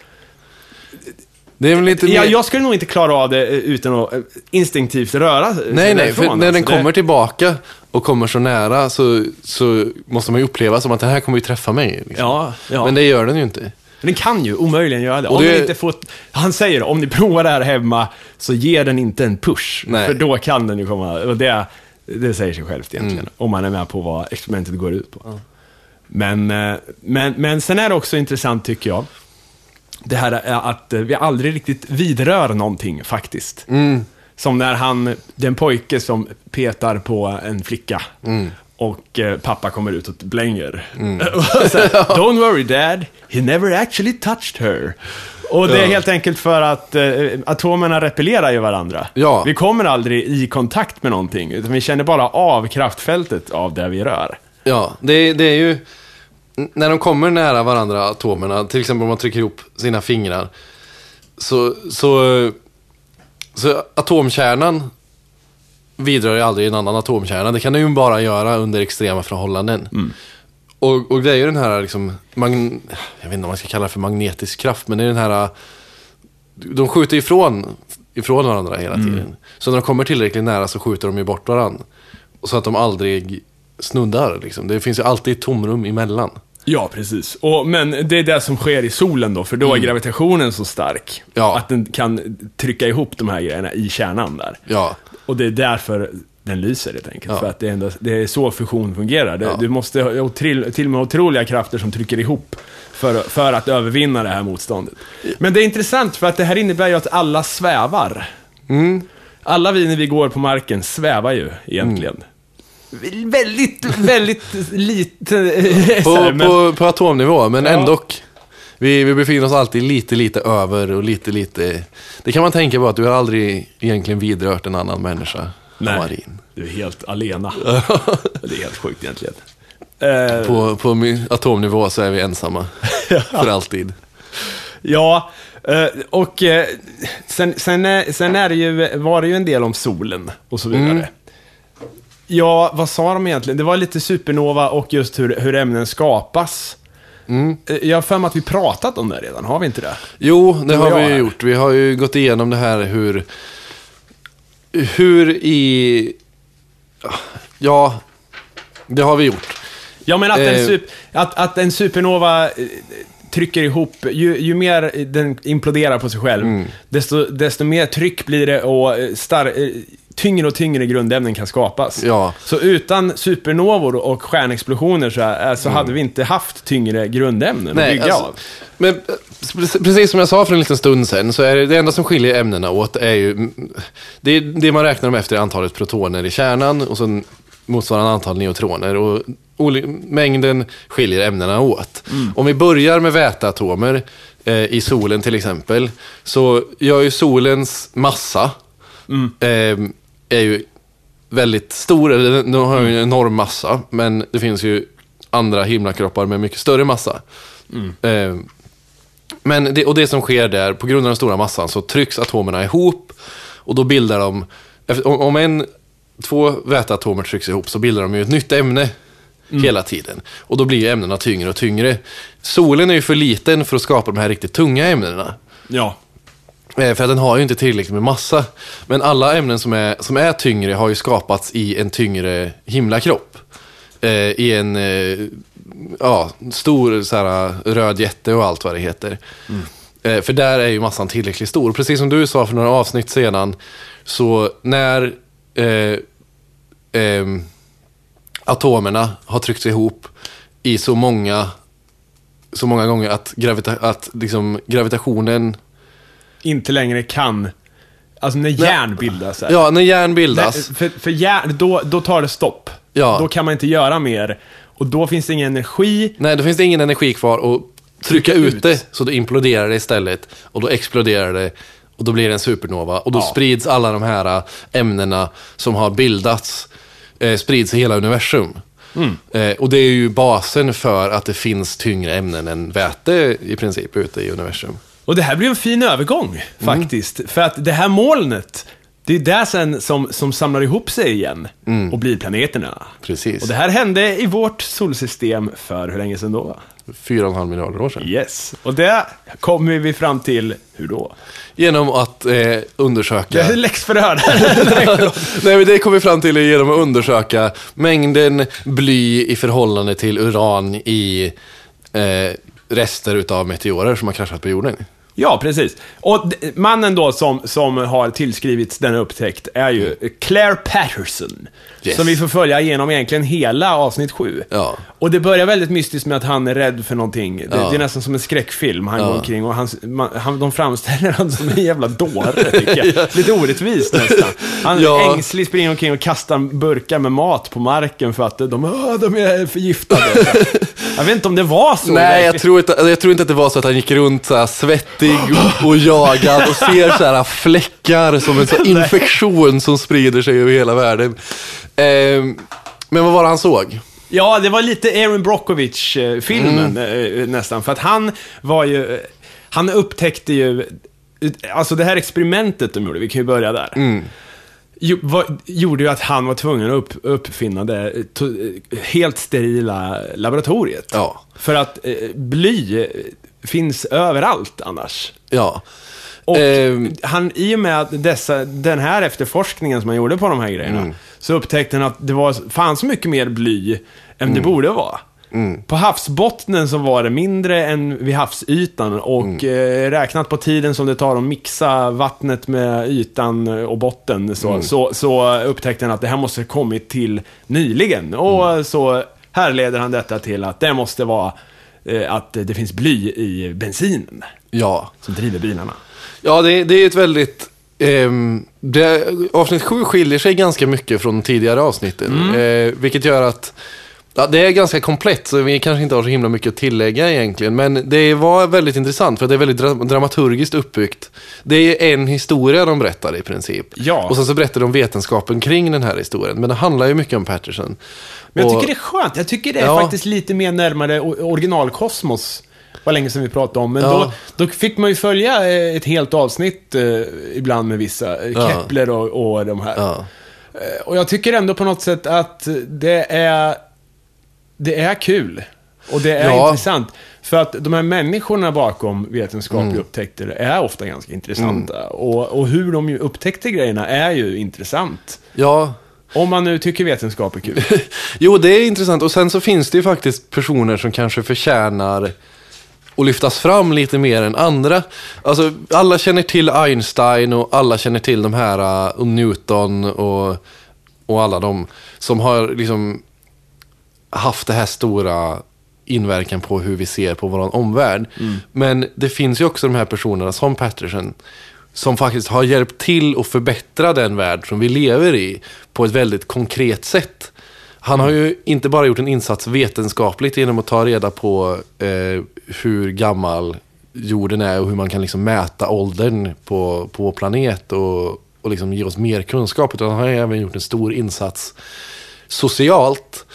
Det är väl lite Ja, mer... jag skulle nog inte klara av det eh, utan att eh, instinktivt röra sig Nej, nej, för när den alltså. Det- kommer tillbaka och kommer så nära så, så måste man ju uppleva som att den här kommer ju träffa mig. Liksom. Ja, ja. Men det gör den ju inte. Den kan ju omöjligen göra det. Och Om det- den inte får, han säger om ni provar det här hemma så ger den inte en push. Nej. För då kan den ju komma, och det, det säger sig självt egentligen. Mm. Om man är med på vad experimentet går ut på. Men, eh, men, men sen är det också intressant tycker jag, det här är att eh, vi aldrig riktigt vidrör någonting faktiskt. Mm. Som när han, den pojke som petar på en flicka. Mm. Och eh, pappa kommer ut och blänger. Här, Don't worry dad, he never actually touched her. Och det är helt enkelt för att eh, atomerna repellerar ju varandra. Ja. Vi kommer aldrig i kontakt med någonting, utan vi känner bara av kraftfältet av det vi rör. Ja, det, det är ju... När de kommer nära varandra, atomerna, till exempel om man trycker ihop sina fingrar, så, så, så atomkärnan vidrör ju aldrig en annan atomkärna. Det kan den ju bara göra under extrema förhållanden. Och, och det är ju den här, liksom, magn... jag vet inte om man ska kalla det för magnetisk kraft, men det är den här... De skjuter ifrån, ifrån varandra hela tiden. Så när de kommer tillräckligt nära så skjuter de ju bort varandra. Så att de aldrig snuddar. Liksom. Det finns ju alltid ett tomrum emellan. Ja, precis. Och, men det är det som sker i solen då, för då är gravitationen så stark. Mm. Ja. Att den kan trycka ihop de här grejerna i kärnan där. Ja, Och det är därför den lyser helt enkelt. Ja. För att det är, ändå, det är så fusion fungerar. Det, Ja. Du måste ha otrill, till och med otroliga krafter som trycker ihop för, för att övervinna det här motståndet. Men det är intressant för att det här innebär ju att alla svävar. Mm. Alla vi när vi går på marken svävar ju egentligen. Väldigt, väldigt lite. så här, på, men- på, på atomnivå, men Ja. ändå. Vi, vi befinner oss alltid lite, lite över och lite, lite... Det kan man tänka på att du har aldrig egentligen vidrört en annan människa. Nej, Marin. du är helt alena. det är helt sjukt egentligen. Eh, På, på atomnivå så är vi ensamma. För alltid. Ja, eh, och eh, sen, sen, är- sen är det ju, var det ju en del om solen och så vidare. Mm. Ja, vad sa de egentligen? Det var lite supernova och just hur, hur ämnen skapas. Mm. Jag har för mig att vi pratat om det redan, har vi inte det? Jo, det har vi gjort. Vi har ju gått igenom det här hur... Hur i... Ja, det har vi gjort. Ja, men att, Eh. en, sup, att, att en supernova eh, trycker ihop, ju, ju mer den imploderar på sig själv, Mm. desto, desto mer tryck blir det och eh, star, eh, tyngre och tyngre grundämnen kan skapas. Ja. Så utan supernovor och stjärnexplosioner så, eh, så hade vi inte haft tyngre grundämnen att Nej, bygga alltså, av. Men eh, pre- precis som jag sa för en liten stund sedan, så är det, det enda som skiljer ämnena åt är ju... Det, är det man räknar dem efter är antalet protoner i kärnan och sen motsvarande antal neutroner. Och mängden skiljer ämnena åt. Om vi börjar med väteatomer eh, i solen till exempel. Så gör ju solens massa eh, är ju väldigt stor, eller den den har ju en enorm massa. Men det finns ju andra himlakroppar med mycket större massa. Eh, men det, och det som sker där, på grund av den stora massan, så trycks atomerna ihop. Och då bildar de, om en, två väteatomer trycks ihop så bildar de ju ett nytt ämne hela tiden. Och då blir ju ämnena tyngre och tyngre. Solen är ju för liten för att skapa de här riktigt tunga ämnena. Ja. Eh, För den har ju inte tillräckligt med massa. Men alla ämnen som är, som är tyngre har ju skapats i en tyngre himlakropp. Eh, I en eh, ja, stor så här, röd jätte och allt vad det heter. Eh, för där är ju massan tillräckligt stor. Precis som du sa för några avsnitt sedan. Så när eh, ehm, atomerna har tryckts ihop i så många, så många gånger att, gravita att liksom, gravitationen Inte längre kan... Alltså när järn bildas. här. Ja, när järn bildas. För, för järn, då, då tar det stopp. Ja. Då kan man inte göra mer. Och då finns det ingen energi. Nej, då finns det ingen energi kvar att trycka ut det. Så då imploderar det istället. Och då exploderar det. Och då blir det en supernova. Och då Ja. sprids alla de här äh, ämnena som har bildats. Eh, sprids i hela universum. Mm. Eh, och det är ju basen för att det finns tyngre ämnen än väte i princip ute i universum. Och det här blir en fin övergång, faktiskt. För att det här molnet, det är där sen som, som samlar ihop sig igen och blir planeterna. Precis. Och det här hände i vårt solsystem för hur länge sedan då? Fyra och en halv miljarder år sedan. Yes. Och det kommer vi fram till, hur då? Genom att eh, undersöka... Det är läxförhör. Nej, men det kom vi fram till genom att undersöka mängden bly i förhållande till uran i eh, rester utav meteorer som har kraschat på jorden. Ja, precis. Och mannen då som, som har tillskrivits denna upptäckt är ju Claire Patterson. Yes. Som vi får följa genom egentligen hela avsnitt sju. Ja. Och det börjar väldigt mystiskt med att han är rädd för någonting. Det, Ja. det är nästan som en skräckfilm. Han Ja. går omkring och han, man, han, de framställer honom som en jävla dåre, tycker jag. Lite orättvist nästan. Han Ja. ängslig springer omkring och kastar burkar med mat på marken för att de, "Åh, de är förgiftade. jag vet inte om det var så. Nej, jag tror, inte, jag tror inte att det var så att han gick runt så här svettig och jagad och ser så här fläckar som en så infektion som sprider sig över hela världen. Ehm, men vad var det han såg? Ja, det var lite Aaron Brockovich-filmen Mm. eh, nästan. För att han var ju... Han upptäckte ju... Alltså det här experimentet de gjorde, vi kan ju börja där. Mm. Jo, var, gjorde ju att han var tvungen att upp, uppfinna det to, eh, helt sterila laboratoriet. Ja. För att eh, bly finns överallt annars. Ja. Och Ehm. han, i och med att dessa, den här efterforskningen som han gjorde på de här grejerna, Mm. så upptäckte han att det var, fanns mycket mer bly än Mm. det borde vara. På havsbottnen så var det mindre än vid havsytan och Mm. eh, räknat på tiden som det tar att mixa vattnet med ytan och botten så, Mm. så, så upptäckte han att det här måste kommit till nyligen. Och Mm. så härleder han detta till att det måste vara att det finns bly i bensinen Ja. som driver bilarna. Ja, det, det är ett väldigt... ehm, det, avsnitt 7 skiljer sig ganska mycket från tidigare avsnitten. Eh, vilket gör att ja, det är ganska komplett, så vi kanske inte har så himla mycket att tillägga egentligen. Men det var väldigt intressant, för det är väldigt dra dramaturgiskt uppbyggt. Det är en historia de berättar i princip. Ja. Och sen så berättar de vetenskapen kring den här historien. Men det handlar ju mycket om Patterson. Men jag tycker det är skönt. Jag tycker det är Ja. faktiskt lite mer närmare originalkosmos. Var länge sedan vi pratade om. Men Ja. då, då fick man ju följa eh, ett helt avsnitt eh, ibland med vissa. eh, Ja. Kepler och, och de här. Ja. Eh, Och jag tycker ändå på något sätt att det är, det är kul. Och det är Ja. intressant. För att de här människorna bakom vetenskapliga Mm. upptäckter är ofta ganska intressanta. Och, och hur de upptäckte grejerna är ju intressant. ja, Om man nu tycker vetenskap är kul. Jo, det är intressant. Och sen så finns det ju faktiskt personer som kanske förtjänar att lyftas fram lite mer än andra. Alltså, alla känner till Einstein och alla känner till de här, och Newton och, och alla de som har liksom haft det här stora inverkan på hur vi ser på vår omvärld. Men det finns ju också de här personerna som Patterson som faktiskt har hjälpt till att förbättra den värld som vi lever i på ett väldigt konkret sätt. Han har ju inte bara gjort en insats vetenskapligt genom att ta reda på eh, hur gammal jorden är och hur man kan liksom mäta åldern på, på vår planet och, och liksom ge oss mer kunskap. Utan han har även gjort en stor insats socialt.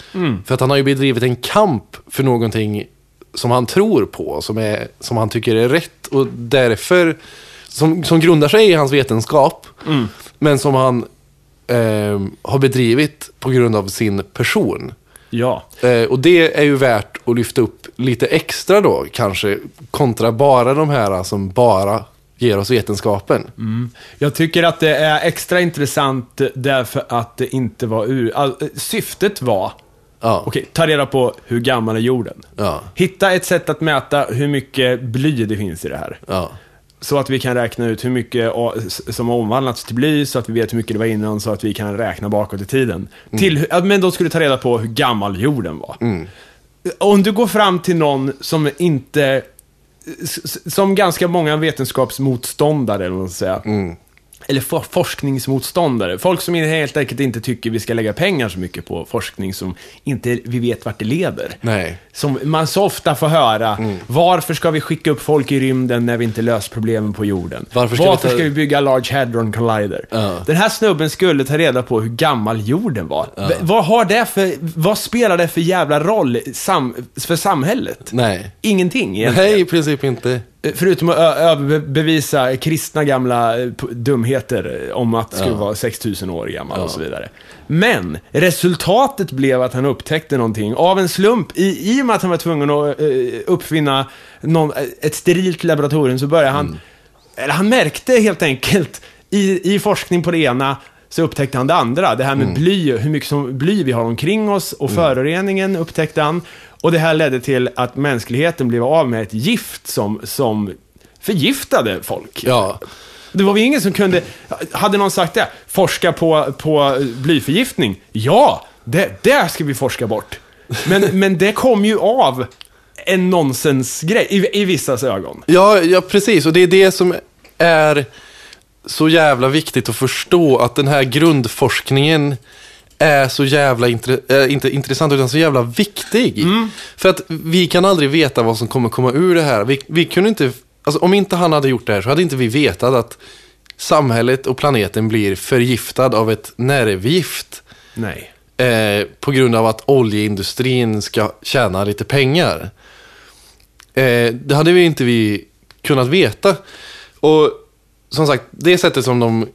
För att han har ju bedrivit en kamp för någonting som han tror på, som, är, som han tycker är rätt. Och därför, som, som grundar sig i hans vetenskap, men som han eh, har bedrivit på grund av sin person. Ja. Eh, och det är ju värt att lyfta upp lite extra då, kanske, kontra bara de här som bara ger oss vetenskapen. Jag tycker att det är extra intressant därför att det inte var ur... All, syftet var, Ja. okej, ta reda på hur gammal är jorden. Ja. Hitta ett sätt att mäta hur mycket bly det finns i det här. Ja. Så att vi kan räkna ut hur mycket som har omvandlats till bly, så att vi vet hur mycket det var innan, så att vi kan räkna bakåt i tiden. Till, hu- ja, men de skulle ta reda på hur gammal jorden var. Om du går fram till någon som inte... Som ganska många vetenskapsmotståndare, eller vad man ska säga. Mm. Eller for, forskningsmotståndare. Folk som helt enkelt inte tycker vi ska lägga pengar så mycket på forskning som inte vi vet vart det leder. Nej. Som man så ofta får höra. Varför ska vi skicka upp folk i rymden när vi inte löst problemen på jorden? Varför ska vi ta- ska vi bygga Large Hadron Collider? Ja. Den här snubben skulle ta reda på hur gammal jorden var. V- Vad, har det för, vad spelar det för jävla roll sam, för samhället? Nej. Ingenting egentligen. Nej, i princip inte. Förutom att överbevisa kristna gamla eh, dumheter eh, om att det skulle Ja. vara 6000 år gammal och så vidare. Men resultatet blev att han upptäckte någonting av en slump. I, i och med att han var tvungen att eh, uppfinna någon, eh, ett sterilt laboratorium så började han, eller han märkte helt enkelt i, i forskning på det ena så upptäckte han det andra. Det här med bly, hur mycket som bly vi har omkring oss och föroreningen upptäckte han. Och det här ledde till att mänskligheten blev av med ett gift som, som förgiftade folk. Ja. Det var väl ingen som kunde... Hade någon sagt det? Forska på, på blyförgiftning? Ja, det, det ska vi forska bort. Men, men det kom ju av en nonsensgrej i, i vissas ögon. Ja, ja, precis. Och det är det som är så jävla viktigt att förstå. Att den här grundforskningen är så jävla intre- äh, inte intressant, utan så jävla viktig. För att vi kan aldrig veta vad som kommer komma ur det här. Vi, vi kunde inte, alltså, om inte han hade gjort det här så hade inte vi vetat att samhället och planeten blir förgiftad av ett nervgift. Nej. Eh, på grund av att oljeindustrin ska tjäna lite pengar. Eh, det hade vi inte vi kunnat veta. Och som sagt, det sättet som de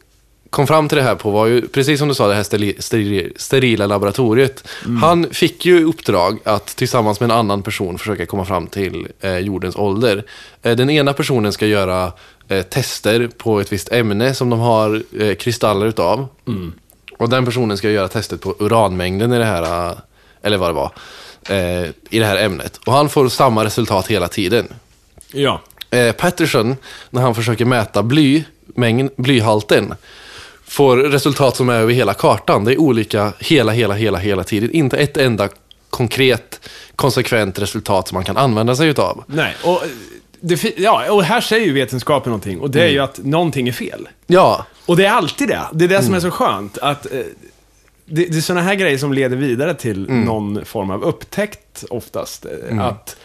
kom fram till det här på var ju, precis som du sa, det här steri, steri, sterila laboratoriet. Han fick ju uppdrag att tillsammans med en annan person försöka komma fram till eh, jordens ålder. Eh, den ena personen ska göra eh, tester på ett visst ämne som de har eh, kristaller utav. Och den personen ska göra testet på uranmängden i det här, eh, eller vad det var, eh, i det här ämnet. Och han får samma resultat hela tiden. Ja. Eh, Patterson, när han försöker mäta bly, mängd, blyhalten, får resultat som är över hela kartan. Det är olika hela, hela, hela, hela tiden. Inte ett enda konkret, konsekvent resultat som man kan använda sig utav. Nej, och, eh, det, ja, och här säger ju vetenskapen någonting. Och det är ju att någonting är fel. Ja, Och det är alltid det. Det är det som är så skönt. Att, eh, det, det är sådana här grejer som leder vidare till någon form av upptäckt oftast. Eh, Att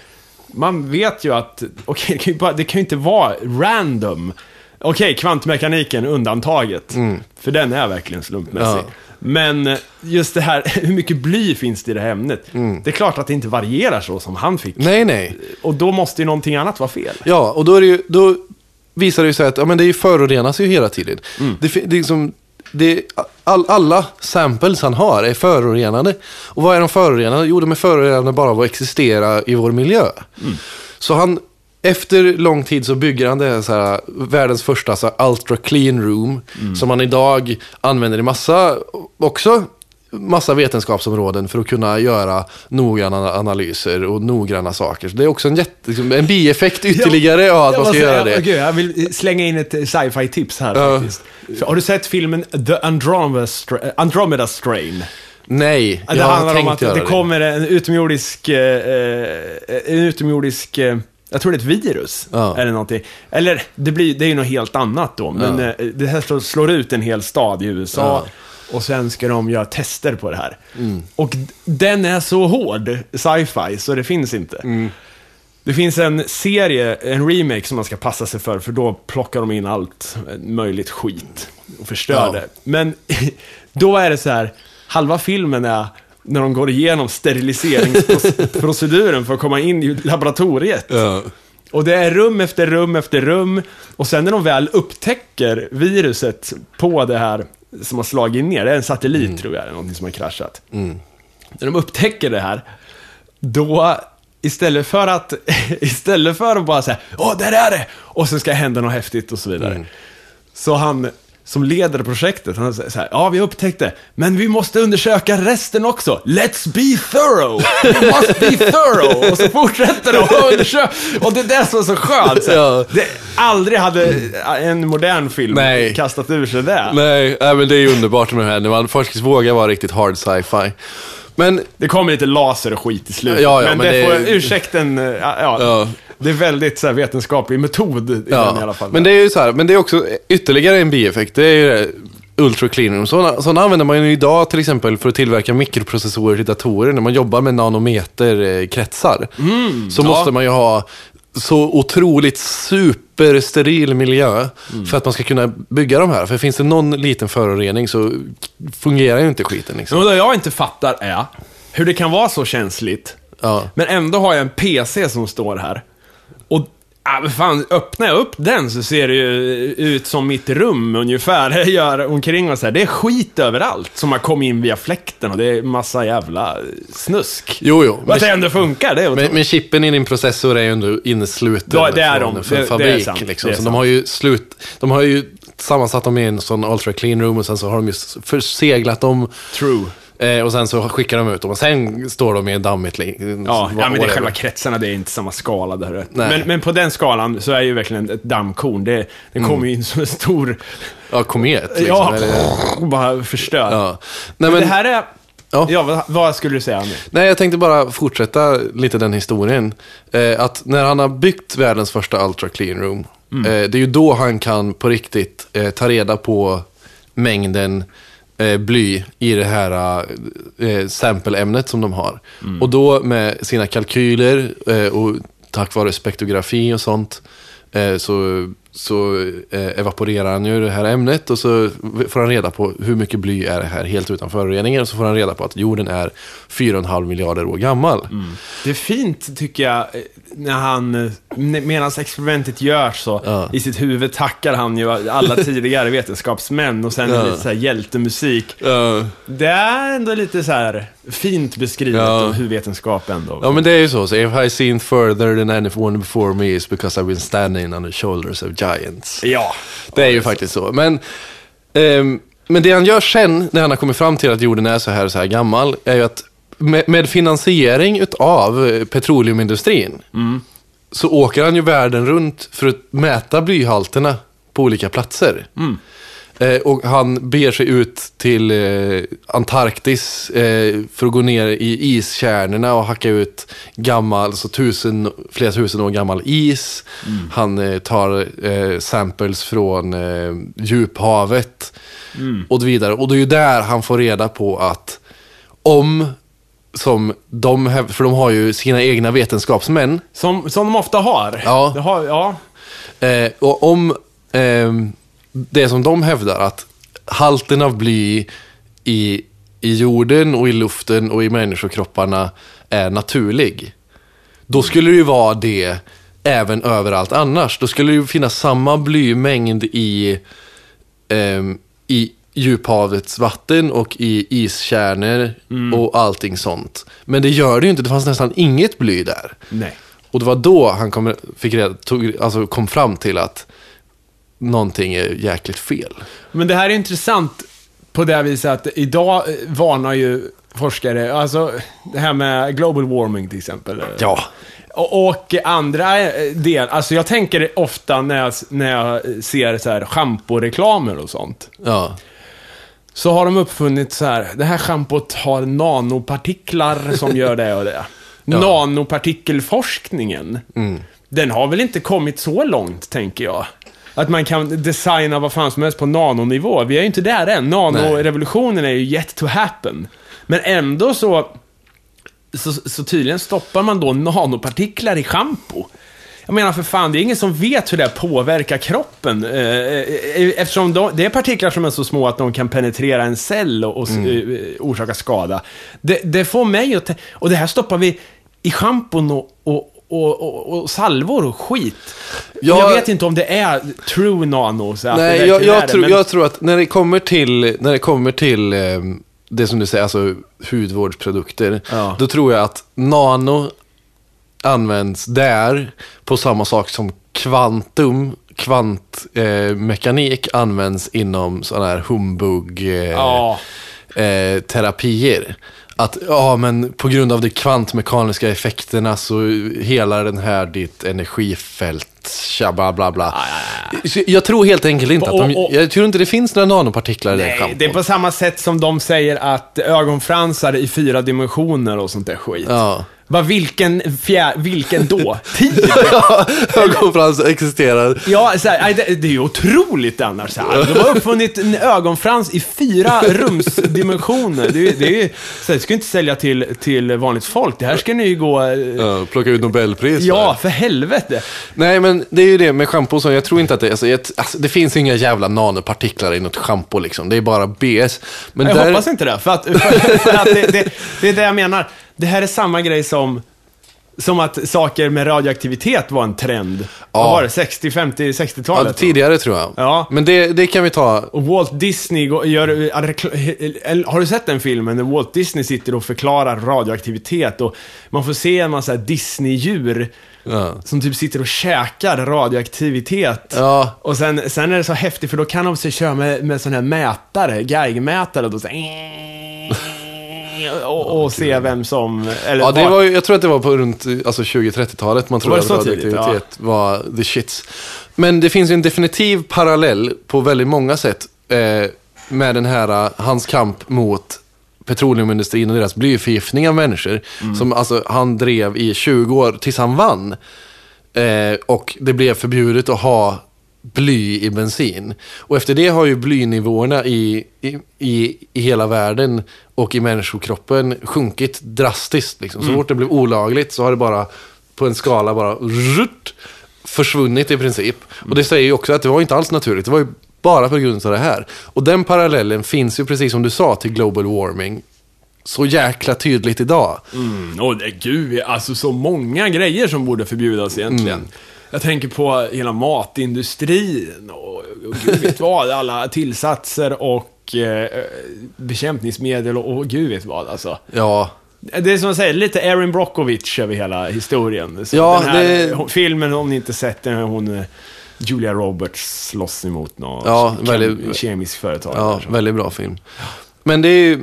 man vet ju att, okej, det, kan ju bara- det kan ju inte vara random. Okej, kvantmekaniken undantaget. För den är verkligen slumpmässig. Ja. Men eh, just det här, hur mycket bly finns det i det här ämnet? Det är klart att det inte varierar så som han fick. nej, nej. Och då måste ju någonting annat vara fel. Ja, och då, är det ju, då visar det ju sig att ja, men det förorenas ju hela tiden. Det, fi- det är liksom, det, all, alla samples han har är förorenade. Och vad är de förorenade? Jo, de är förorenade bara av att existera i vår miljö. Så han, efter lång tid så bygger han det här, så här världens första så här, ultra clean room. Som man idag använder i massa, också massa vetenskapsområden för att kunna göra noggranna analyser och noggranna saker. Så det är också en, jätte, liksom, en bieffekt ytterligare av att man ska göra det. Gud, jag vill slänga in ett eh, sci-fi-tips här Ja. faktiskt. Har du sett filmen The Andromeda, Stra- Andromeda Strain? Nej, Det jag har handlar om att göra det det. kommer en utomjordisk, eh, eh, en utomjordisk, eh, jag tror det är ett virus. Ja. Eller någonting. Eller, det, blir, det är ju något helt annat då. Men Ja. eh, det här slår, slår ut en hel stad i USA. Och sen ska de göra tester på det här. Och d- den är så hård, sci-fi, så det finns inte. Det finns en serie, en remake som man ska passa sig för, för då plockar de in allt möjligt skit och förstör Ja. det. Men då är det så här, halva filmen är när de går igenom steriliseringsproceduren för att komma in i laboratoriet. Ja. Och det är rum efter rum efter rum. Och sen när de väl upptäcker viruset på det här som har slagit ner, det är en satellit tror jag, eller någonting som har kraschat. När de upptäcker det här, då istället för att, istället för att bara säga åh, där är det! Och sen ska det hända något häftigt och så vidare. Så han som leder projektet, han säger så här, ja vi upptäckte, men vi måste undersöka resten också. Let's be thorough! We must be thorough! Och så fortsätter de att undersöka. Och det är det som är så skönt. Så. Ja. det, aldrig hade en modern film Nej. kastat ur sig det. Nej, nej, men det är ju underbart med det här när man faktiskt vågar vara riktigt hard sci-fi. Men, Det kommer lite laser och skit i slutet. Ja, ja, men, men det, det- får, ursäkten, ja, ja, Ja. det är väldigt så här, vetenskaplig metod i den i alla fall. men det är ju så här, men det är också ytterligare en bieffekt. Det är ju det, Ultra Clean Room. Sådana, sådana använder man ju idag till exempel för att tillverka mikroprocessorer till datorer. När man jobbar med nanometerkretsar. så måste man ju ha så otroligt supersteril miljö för att man ska kunna bygga de här. För finns det någon liten förorening så fungerar ju inte skiten. Liksom. Men vad jag inte fattar är hur det kan vara så känsligt, Ja. men ändå har jag en PC som står här. Och ah, men fan, öppnar jag upp den så ser det ju ut som mitt rum ungefär. Jag gör omkring så här. Det är skit överallt som har kommit in via fläkten och det är massa jävla snusk. Jo, jo. Men att det ändå funkar, det är men, men chippen i din processor är ju ändå innesluten Ja, det är från, de. från Det- det är fabrik. sant. liksom. Det är så sant. de har ju slut, de har ju sammansatt dem i en sån ultra clean room och sen så har de ju förseglat dem. True. Eh, och sen så skickar de ut dem och sen står de i en dammigt Ja, ja men det är själva kretsarna, det är inte samma skala där. Men, men på den skalan så är ju verkligen ett dammkorn. Det, det kommer ju in som en stor... Ja, komet. Liksom, ja, eller, bara förstör. ja. Men, Nej, men, det här är... Ja, Ja. vad, vad skulle du säga nu? nej, jag tänkte bara fortsätta lite den historien. Eh, att när han har byggt världens första ultra clean room, Mm. eh, det är ju då han kan på riktigt eh, ta reda på mängden eh, bly i det här eh, sampleämnet som de har. Mm. Och då med sina kalkyler eh, och tack vare spektrografi och sånt eh, så, så eh, evaporerar han ju det här ämnet och så får han reda på hur mycket bly är det här helt utan föroreningar. Och så får han reda på att jorden är 4,5 miljarder år gammal. Det är fint, tycker jag, eh, när han, medan experimentet görs så, Ja. i sitt huvud tackar han ju alla tidigare vetenskapsmän och sen Ja. lite så här hjältemusik. Ja. Det är ändå lite så här fint beskrivet Ja. hur vetenskap ändå... Ja men det är ju så. så if I seen further than anyone before me is because I've been standing on the shoulders of giants. Ja. Det är ju faktiskt så. Men, ehm, men det han gör sen, när han har kommit fram till att jorden är så här så här gammal, är ju att med, med finansiering utav eh, petroleumindustrin, så åker han ju världen runt för att mäta blyhalterna på olika platser. Eh, och han beger sig ut till eh, Antarktis eh, för att gå ner i iskärnorna och hacka ut gammal, alltså tusen, flera tusen år gammal is. Han eh, tar eh, samples från eh, djuphavet och så vidare. Och det är ju där han får reda på att om, som de, för de har ju sina egna vetenskapsmän, Som, som de ofta har. Ja. Har ja. Eh, och om ehm, det som de hävdar att halten av bly i, i jorden och i luften och i människokropparna är naturlig. Då skulle det ju vara det även överallt annars. Då skulle det ju finnas samma blymängd i, ehm, i djuphavets vatten och i iskärnor och allting sånt. Men det gör det ju inte. Det fanns nästan inget bly där. Nej. Och det var då han kom, fick reda, tog, alltså kom fram till att någonting är jäkligt fel. Men det här är intressant på det här viset att idag eh, varnar ju forskare, alltså det här med global warming till exempel. Ja. Och, och andra eh, del, alltså jag tänker ofta när jag, när jag ser så här schamporeklamer och sånt. Ja. Så har de uppfunnit så här, det här schampot har nanopartiklar som gör det och det. Ja. Nanopartikelforskningen, Mm. den har väl inte kommit så långt, tänker jag. Att man kan designa vad fan som helst på nanonivå. Vi är ju inte där än. Nanorevolutionen är ju yet to happen. Men ändå så, så, så tydligen stoppar man då nanopartiklar i schampo. Jag menar för fan, det är ingen som vet hur det påverkar kroppen. eh, eh, Eftersom de, det är partiklar som är så små att de kan penetrera en cell och, och Mm. eh, orsaka skada. Det, det får mig att... Och det här stoppar vi i schampon och, och, och, och, och salvor och skit. Ja. Jag vet inte om det är true nano. Så Nej, jag, jag, det, tror, men- jag tror att när det kommer till, när det kommer till eh, det som du säger, alltså hudvårdsprodukter, Ja. då tror jag att nano används där på samma sak som kvantum, kvantmekanik eh, används inom sådana här humbug eh, Ja. eh, terapier. Att, ja men på grund av de kvantmekaniska effekterna så helar den här ditt energifält, tja, bla bla bla. Jag tror helt enkelt inte att de, jag tror inte det finns några nanopartiklar i den Nej, schampon. det är på samma sätt som de säger att ögonfransar i fyra dimensioner och sånt där skit. Ja. Vad, vilken, fjär, vilken då? Tid? Ögonfrans existerar. Ja, så här, det, det är ju otroligt annars. Så här. De har uppfunnit en ögonfrans i fyra rumsdimensioner. Det, är- det, är så här, det ska inte sälja till, till vanligt folk. Det här ska ni ju gå... eh, Ja, plocka ut Nobelpris. Ja, för helvete. Nej, men det är ju det med schampo så jag tror inte att det, alltså, jag, alltså, det finns inga jävla nanopartiklar i något schampo liksom. Det är bara BS. Men Jag där, hoppas inte det, för att, för, för att det, det, det är det jag menar. Det här är samma grej som, som att saker med radioaktivitet var en trend. Vad var det? 60, 50, 60-talet? ja, tidigare tror jag. Ja. Men det, det kan vi ta. Och Walt Disney gör... eh, Har du sett den filmen när Walt Disney sitter och förklarar radioaktivitet och man får se en massa Disney-djur Ja. som typ sitter och käkar radioaktivitet. Ja. Och sen, sen är det så häftigt för då kan de sig köra med, med sån här mätare, Geigermätare och då så här, och, och se vem som... Eller Ja, det var- jag tror att det var på runt alltså 20-30-talet man trodde det att radioaktivitet var the shits. Men det finns ju en definitiv parallell på väldigt många sätt eh, med den här, eh, hans kamp mot petroleumindustrin och deras blyförgiftning av människor. Mm. Som alltså, han drev i 20 år tills han vann. Eh, och det blev förbjudet att ha bly i bensin. Och efter det har ju blynivåerna i, i, i, i hela världen och i människokroppen sjunkit drastiskt. Liksom. Så fort det blev olagligt så har det bara på en skala bara rutt, försvunnit i princip. Och det säger ju också att det var inte alls naturligt. Det var ju bara på grund av det här. Och den parallellen finns ju precis som du sa till global warming så jäkla tydligt idag. Mm, och det, gud, alltså så många grejer som borde förbjudas egentligen. Mm. Jag tänker på hela matindustrin och, och gud vet vad, alla tillsatser och eh, bekämpningsmedel och, och gud vet vad alltså. Ja, Det är som att säga, lite Erin Brockovich över hela historien. Så Ja, den här det- filmen, om ni inte sett den, hon eh, Julia Roberts slåss emot något Ja, väldigt- kemiskt företag. Ja, där, så. väldigt bra film. Men det är ju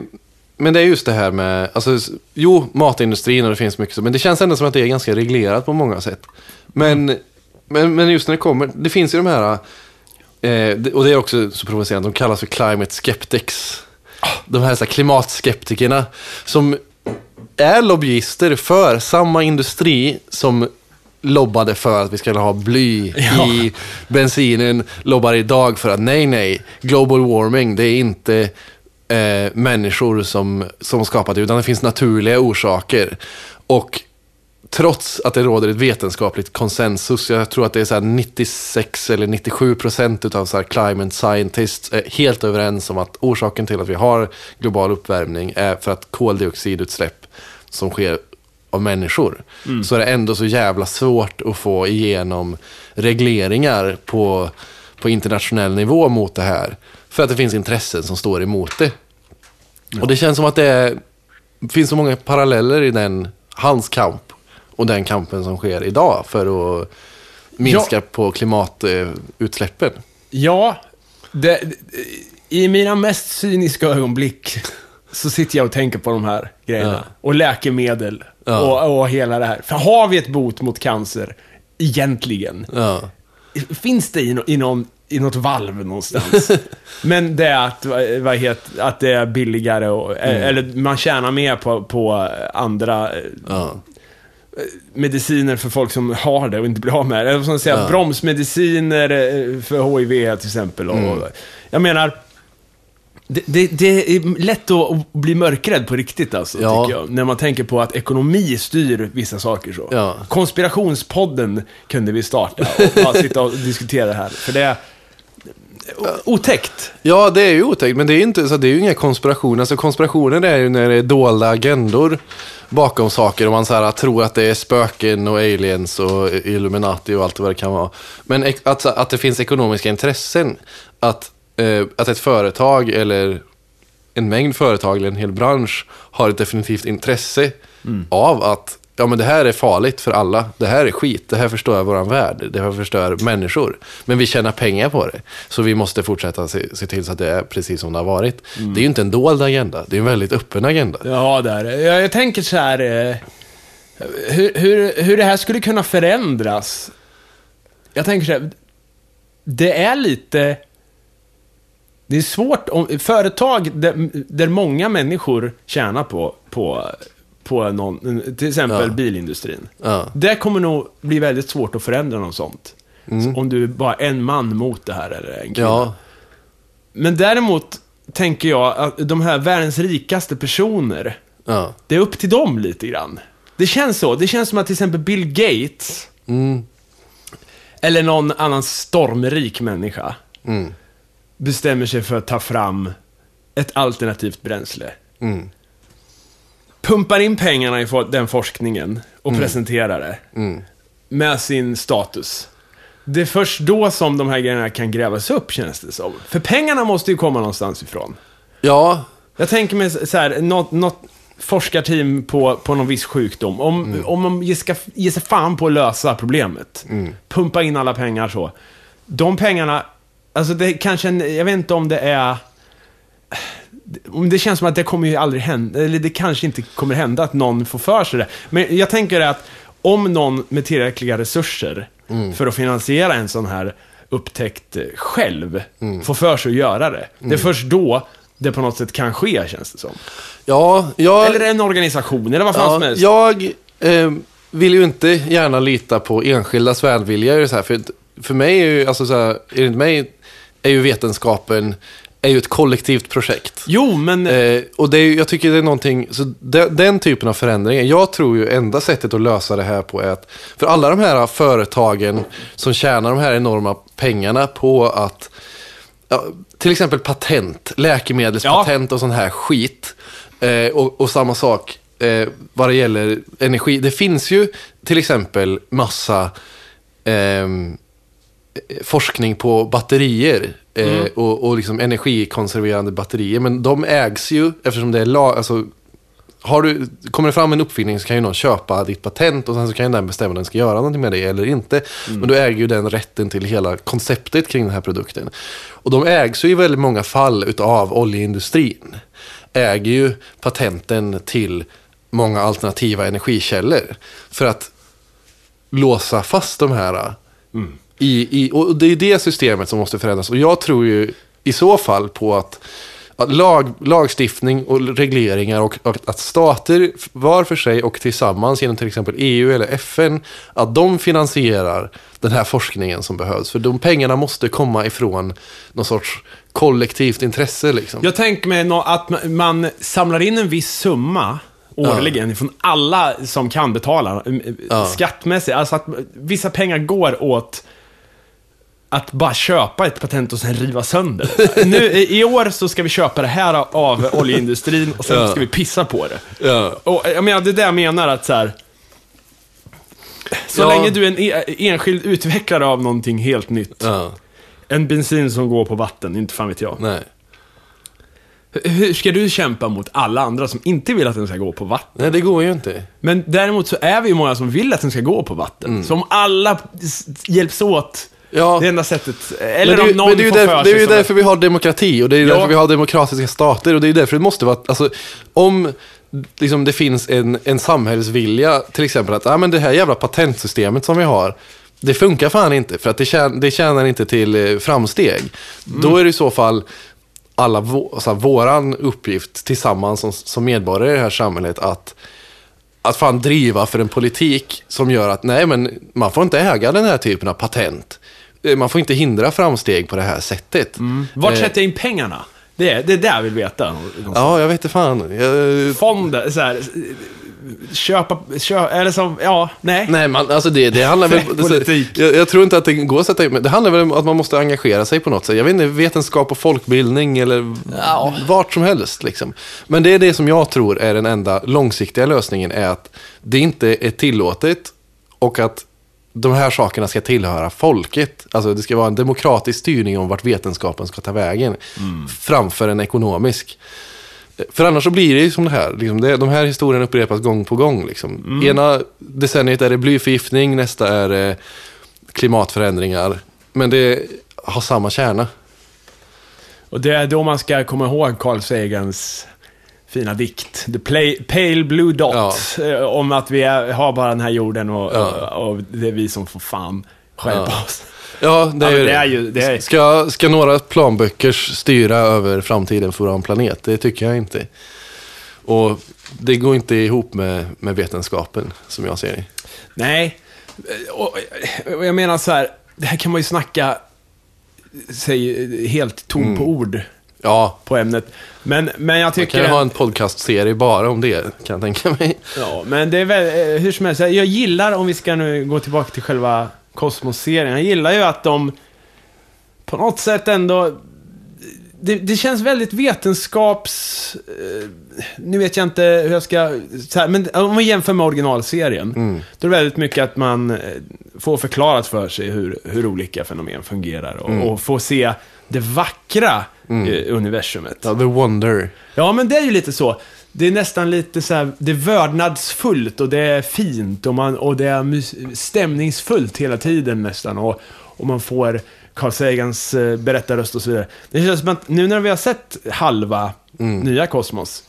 men det är just det här med, alltså, jo, matindustrin och det finns mycket så, men det känns ändå som att det är ganska reglerat på många sätt. Men, men, men just när det kommer, det finns ju de här, eh, och det är också så provocerande, de kallas för climate skeptics. De här, så här klimatskeptikerna som är lobbyister för samma industri som lobbade för att vi skulle ha bly Ja. i bensinen, lobbar idag för att nej, nej, global warming, det är inte eh, människor som, som skapat det, utan det finns naturliga orsaker. Och trots att det råder ett vetenskapligt konsensus, jag tror att det är så här 96 eller 97 procent utav så här climate scientists är helt överens om att orsaken till att vi har global uppvärmning är för att koldioxidutsläpp som sker av människor. Så är det ändå så jävla svårt att få igenom regleringar på, på internationell nivå mot det här. För att det finns intressen som står emot det. Och det känns som att det är, finns så många paralleller i den, hans kamp och den kampen som sker idag för att minska på klimatutsläppen. Ja, det, i mina mest cyniska ögonblick så sitter jag och tänker på de här grejerna. Ja. Och läkemedel. Ja. Och, och hela det här. För har vi ett bot mot cancer, egentligen? Ja. Finns det i, no, i, någon, i något valv någonstans? Men det är att, vad vad heter, att det är billigare och, Mm. eller man tjänar mer på, på andra eh, Ja. Mediciner för folk som har det och inte blir av med det. Eller som säger Ja. bromsmediciner eh, för HIV till exempel. Och, Mm. Jag menar, det, det, det är lätt att bli mörkrädd på riktigt alltså, Ja. tycker jag. När man tänker på att ekonomi styr vissa saker så. Ja. Konspirationspodden kunde vi starta och bara sitta och diskutera det här. För det är otäckt. Ja, det är ju otäckt, men det är, inte, så det är ju inga konspirationer. Alltså, konspirationer är ju när det är dolda agendor bakom saker och man så här, tror att det är spöken och aliens och Illuminati och allt vad det kan vara. Men att, att det finns ekonomiska intressen, att, eh, att ett företag eller en mängd företag eller en hel bransch har ett definitivt intresse av att ja, men det här är farligt för alla. Det här är skit. Det här förstör våran värld. Det här förstör människor. Men vi tjänar pengar på det. Så vi måste fortsätta se, se till så att det är precis som det har varit. Det är ju inte en dold agenda. Det är en väldigt öppen agenda. Ja, där. Jag, jag tänker så här, eh, hur, hur, hur det här skulle kunna förändras. Jag tänker så här, det är lite... Det är svårt om företag där, där många människor tjänar på, på, på någon, till exempel Ja. bilindustrin. Ja. Det kommer nog bli väldigt svårt att förändra något sånt. Mm. Om du är bara en man mot det här eller en kvinna. Ja, Men däremot tänker jag att de här världens rikaste personer, det är upp till dem lite grann. Det känns så. Det känns som att till exempel Bill Gates, Mm. eller någon annan stormrik människa, Mm. bestämmer sig för att ta fram ett alternativt bränsle. Mm. Pumpar in pengarna i den forskningen och presenterar det. Mm. Med sin status. Det är först då som de här grejerna kan grävas upp, känns det som. För pengarna måste ju komma någonstans ifrån. Ja, Jag tänker mig så här, något, något forskarteam på, på någon viss sjukdom. Om, om de ge- ska ge sig fan på att lösa problemet. Pumpa in alla pengar så. De pengarna, alltså det är kanske, en, jag vet inte om det är... Det känns som att det kommer ju aldrig hända, eller det kanske inte kommer hända att någon får för sig det. Men jag tänker att om någon med tillräckliga resurser för att finansiera en sån här upptäckt eh, själv får för sig att göra det. Det är först då det på något sätt kan ske, känns det som. ja, jag... Eller en organisation, eller vad fan som Ja, helst. jag eh, vill ju inte gärna lita på enskildas välvilja. i det här, för, för mig är ju, alltså så här, enligt mig är ju vetenskapen är ju ett kollektivt projekt. Jo, men... Eh, och det är, jag tycker det är någonting, så den, den typen av förändringar, jag tror ju enda sättet att lösa det här på är att, för alla de här företagen som tjänar de här enorma pengarna på att, ja, till exempel patent, läkemedelspatent och sån här skit, eh, och, och samma sak eh, vad det gäller energi. Det finns ju till exempel massa ehm, forskning på batterier eh, och, och liksom energikonserverande batterier. Men de ägs ju, eftersom det är lag, alltså, har du, kommer det fram en uppfinning så kan ju någon köpa ditt patent och sen så kan ju den bestämma om den ska göra någonting med det eller inte. Men då äger ju den rätten till hela konceptet kring den här produkten. Och de ägs ju i väldigt många fall utav oljeindustrin. Äger ju patenten till många alternativa energikällor. För att låsa fast de här i, i, och det är det systemet som måste förändras. Och jag tror ju i så fall på att, att lag, lagstiftning och regleringar och, och att stater var för sig och tillsammans genom till exempel EU eller FN, att de finansierar den här forskningen som behövs. För de pengarna måste komma ifrån någon sorts kollektivt intresse. Liksom. Jag tänker mig att ma- man samlar in en viss summa årligen från alla som kan betala Ja. skattmässigt. Alltså att vissa pengar går åt att bara köpa ett patent och sen riva sönder det. nu, i år så ska vi köpa det här av oljeindustrin och sen Ja. ska vi pissa på det. Ja. Och jag menar, det är det jag menar att så här. Så Ja. länge du är en e- enskild utvecklare av någonting helt nytt. En bensin som går på vatten, inte fan vet jag. nej. Hur- ska du kämpa mot alla andra som inte vill att den ska gå på vatten? nej, det går ju inte. Men däremot så är vi ju många som vill att den ska gå på vatten. Så om alla hjälps åt, Mm. Ja. det enda sättet. Eller Men det, om någon men det är ju får där, för det är sig ju som därför vi har demokrati och det är ju Ja. därför vi har demokratiska stater och det är ju därför det måste vara, alltså om liksom, det finns en, en samhällsvilja, till exempel att ah, men det här jävla patentsystemet som vi har, det funkar fan inte för att det, tjän, det tjänar inte till eh, framsteg. Då är det i så fall alla vå, alltså, våran uppgift tillsammans som, som medborgare i det här samhället att att fan driva för en politik som gör att nej men man får inte äga den här typen av patent. Eh, Man får inte hindra framsteg på det här sättet. Vart Eh, sätter jag in pengarna? Det är det är där jag vill veta. Ja, jag vet inte fan. Jag, Fonder, så här, köpa, köpa, eller som, ja, nej. Nej, man, alltså det, det handlar väl... Politik. Jag, jag tror inte att det går att sätta in, men det handlar väl om att man måste engagera sig på något sätt. Jag vet inte, vetenskap och folkbildning eller Ja. vart som helst. Liksom. Men det är det som jag tror är den enda långsiktiga lösningen, är att det inte är tillåtet och att de här sakerna ska tillhöra folket. Alltså det ska vara en demokratisk styrning om vart vetenskapen ska ta vägen. Framför en ekonomisk. För annars så blir det ju som det här. Liksom det, de här historierna upprepas gång på gång. Liksom. Ena decenniet är det blyförgiftning, nästa är det klimatförändringar. Men det har samma kärna. Och det är då man ska komma ihåg Carl Sagans fina dikt. The play, Pale Blue Dot. eh, Om att vi är, har bara den här jorden och, Ja. och, och det är vi som får fan skärpa oss. Ja, det Ja, är, det är ju- det är- Ska, ska några planböcker styra över framtiden för vår planet? Det tycker jag inte. Och det går inte ihop med, med vetenskapen, som jag ser det. Nej, och, och jag menar så här, det här kan man ju snacka sig helt tom på ord Ja, på ämnet. Men, men jag man tycker... kan ju ha en podcastserie bara om det, kan jag tänka mig. Ja, men det är väl, eh, hur som helst, jag gillar, om vi ska nu gå tillbaka till själva Kosmos-serien, jag gillar ju att de på något sätt ändå, det, det känns väldigt vetenskaps... Eh, nu vet jag inte hur jag ska... Här, men om vi jämför med originalserien, då är det väldigt mycket att man eh, får förklarat för sig hur, hur olika fenomen fungerar och, och får se det vackra i universumet. Ja, The Wonder. Ja, men det är ju lite så. Det är nästan lite så här, det är vördnadsfullt och det är fint och, man, och det är stämningsfullt hela tiden nästan. Och, och man får Carl Sagans eh, berättarröst och så vidare. Det känns som att nu när vi har sett halva nya Kosmos,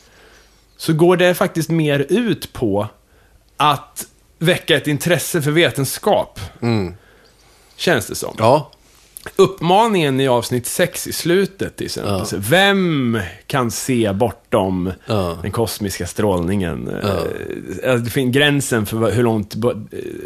så går det faktiskt mer ut på att väcka ett intresse för vetenskap. Känns det som. Ja, Uppmaningen i avsnitt 6 i slutet till exempel. Ja. Vem kan se bortom Ja. den kosmiska strålningen? Eh, Det finns gränsen för hur långt, eh,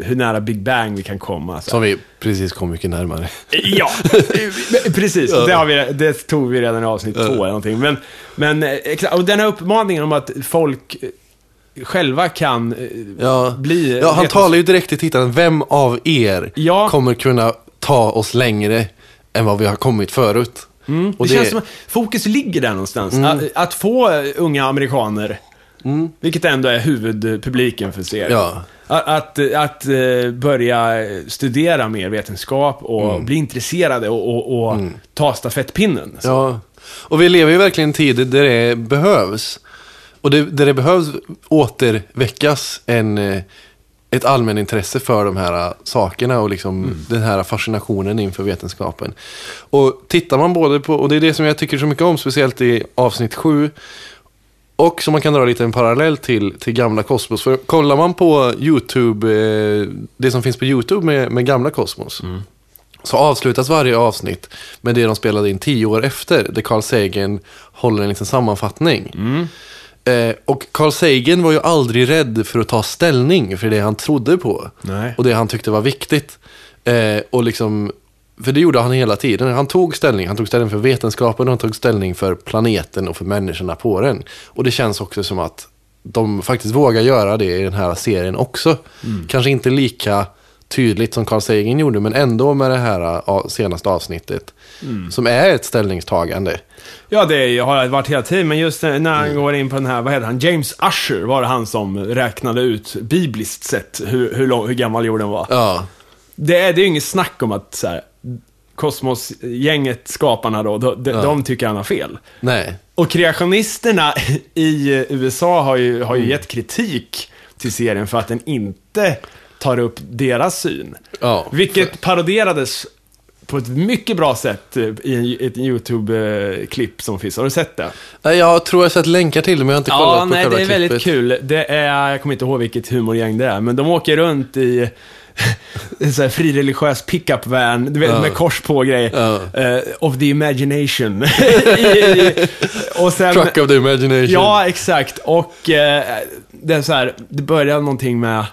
hur nära Big Bang vi kan komma. Så. som vi precis kom mycket närmare. Ja, eh, precis. Det, vi, det tog vi redan i avsnitt två eller någonting. Men, men eh, och den här uppmaningen om att folk eh, själva kan eh, Ja, bli... ja han talar ju direkt till tittaren. Vem av er Ja. kommer kunna ta oss längre än vad vi har kommit förut? Mm, Och det, det- känns som att fokus ligger där någonstans. Att, att få unga amerikaner, vilket ändå är huvudpubliken för serien. Ja. Att, att, att eh, börja studera mer vetenskap och bli intresserade och, och, och ta stafettpinnen. Så. Ja, och vi lever ju verkligen i en tid där det behövs. Och det, där det behövs återväckas en, eh, ett allmänintresse för de här eh, sakerna och liksom den här fascinationen inför vetenskapen. Och tittar man både på, och det är det som jag tycker så mycket om, speciellt i avsnitt 7, och som man kan dra lite en parallell till, till gamla Kosmos. För kollar man på YouTube, eh, det som finns på YouTube med, med gamla Kosmos. Så avslutas varje avsnitt med det de spelade in tio år efter. Där Carl Sagan håller en liten sammanfattning. Eh, och Carl Sagan var ju aldrig rädd för att ta ställning för det han trodde på. Nej. Och det han tyckte var viktigt. Eh, och liksom, för det gjorde han hela tiden. Han tog ställning. Han tog ställning för vetenskapen och han tog ställning för planeten och för människorna på den. Och det känns också som att de faktiskt vågar göra det i den här serien också. Kanske inte lika tydligt som Carl Sagan gjorde, men ändå med det här a- senaste avsnittet. Som är ett ställningstagande. Ja, det har varit hela tiden, men just när han går in på den här, vad heter han, James Usher var det han som räknade ut, bibliskt sett, hur, hur, lång, hur gammal jorden var. Ja, Det är, det är ju inget snack om att så här, Kosmos-gänget, skaparna då, de, de, de tycker han har fel. nej. Och kreationisterna i USA har ju, har ju gett kritik till serien för att den inte tar upp deras syn. Ja, Vilket paroderades på ett mycket bra sätt eh, i ett YouTube-klipp som finns. Har du sett det? Nej, jag tror jag har sett länkar till det, men jag har inte kollat Ja, på nej, själva det är väldigt klippet. kul. Det är, jag kommer inte ihåg vilket humorgäng det är, men de åker runt i en sån här frireligiös pickup van, du vet, Ja. med kors på grejer. Ja. Eh, of the imagination. I, i, och sen, Truck of the imagination. Ja, exakt. Och eh, det är så här, det börjar någonting med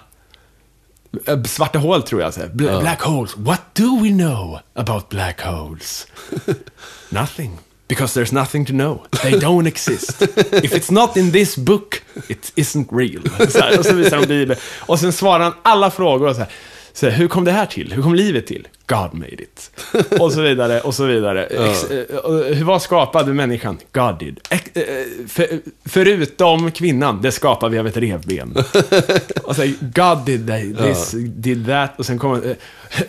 svarta hål tror jag. Så här. Bla- Ja. Black holes. What do we know about black holes? nothing. Because there's nothing to know. They don't exist. If it's not in this book, it isn't real. Så här, och så visar de Bibeln. Och sen svarar han alla frågor. Och så här, så här, hur kom det här till? Hur kom livet till? God made it. Och så vidare, och så vidare. Ex, eh, var skapade människan? God did. Ex, eh, för, förutom kvinnan, det skapade vi av ett revben. Och så God did this, did that. Och sen kommer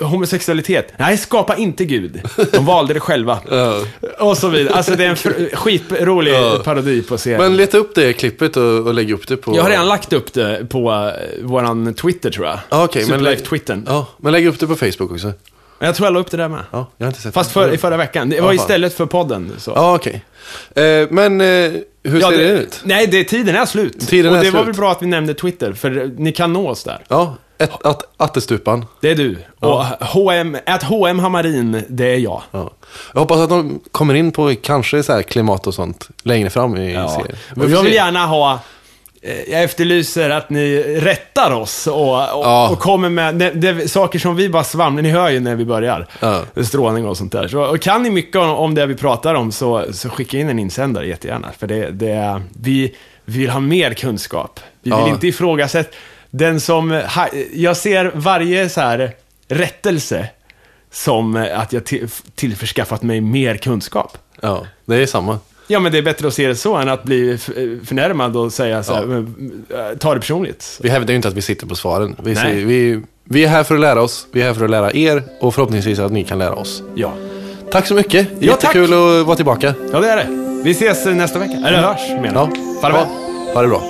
eh, homosexualitet. Nej, skapa inte Gud. De valde det själva. Ja. Och så vidare. Alltså det är en skitrolig parodi på serien. Men leta upp det klippet och, och lägg upp det på... jag har redan lagt upp det på uh, våran Twitter tror jag. Men lägg- Superlife-twittern. Ja, men lägg upp det på Facebook också. Jag tror jag la upp det där med. Ja, jag har inte sett Fast det. för, i förra veckan. Det var Ja, fan. istället för podden. Så. Ja, okej. Eh, men eh, hur Ja, ser det, ut? Nej, det, tiden är slut. Tiden och är det var slut. väl bra att vi nämnde Twitter, för ni kan nå oss där. Ja, ett, att, attestupan. Det är du. Och HM, att HM Hamarin, det är jag. Ja. Jag hoppas att de kommer in på kanske så klimat och sånt längre fram i Ja. serien. Jag vill gärna ha... eh, Jag efterlyser att ni rättar oss och, och, Ja. och kommer med det, det, saker som vi bara svamlar. Ni hör ju när vi börjar. Ja. Strålning och sånt där. Så, och kan ni mycket om, om det vi pratar om så, så skicka in en insändare jättegärna. För det, det, vi, vi vill ha mer kunskap. Vi vill Ja. inte ifrågasätta. Den som... Jag ser varje så här rättelse som att jag till, tillförskaffat mig mer kunskap. Ja, det är samma. Ja, men det är bättre att se det så än att bli förnärmad och säga så här, Ja. äh, ta det personligt. Vi hävdar ju inte att vi sitter på svaren. Vi, Nej. säger, vi, vi är här för att lära oss, vi är här för att lära er och förhoppningsvis att ni kan lära oss. Ja. Tack så mycket. Ja, tack. Jättekul att vara tillbaka. Ja, det är det. Vi ses nästa vecka. Eller hörs, menar Ja, jag. Farväl. Ha, ha det bra.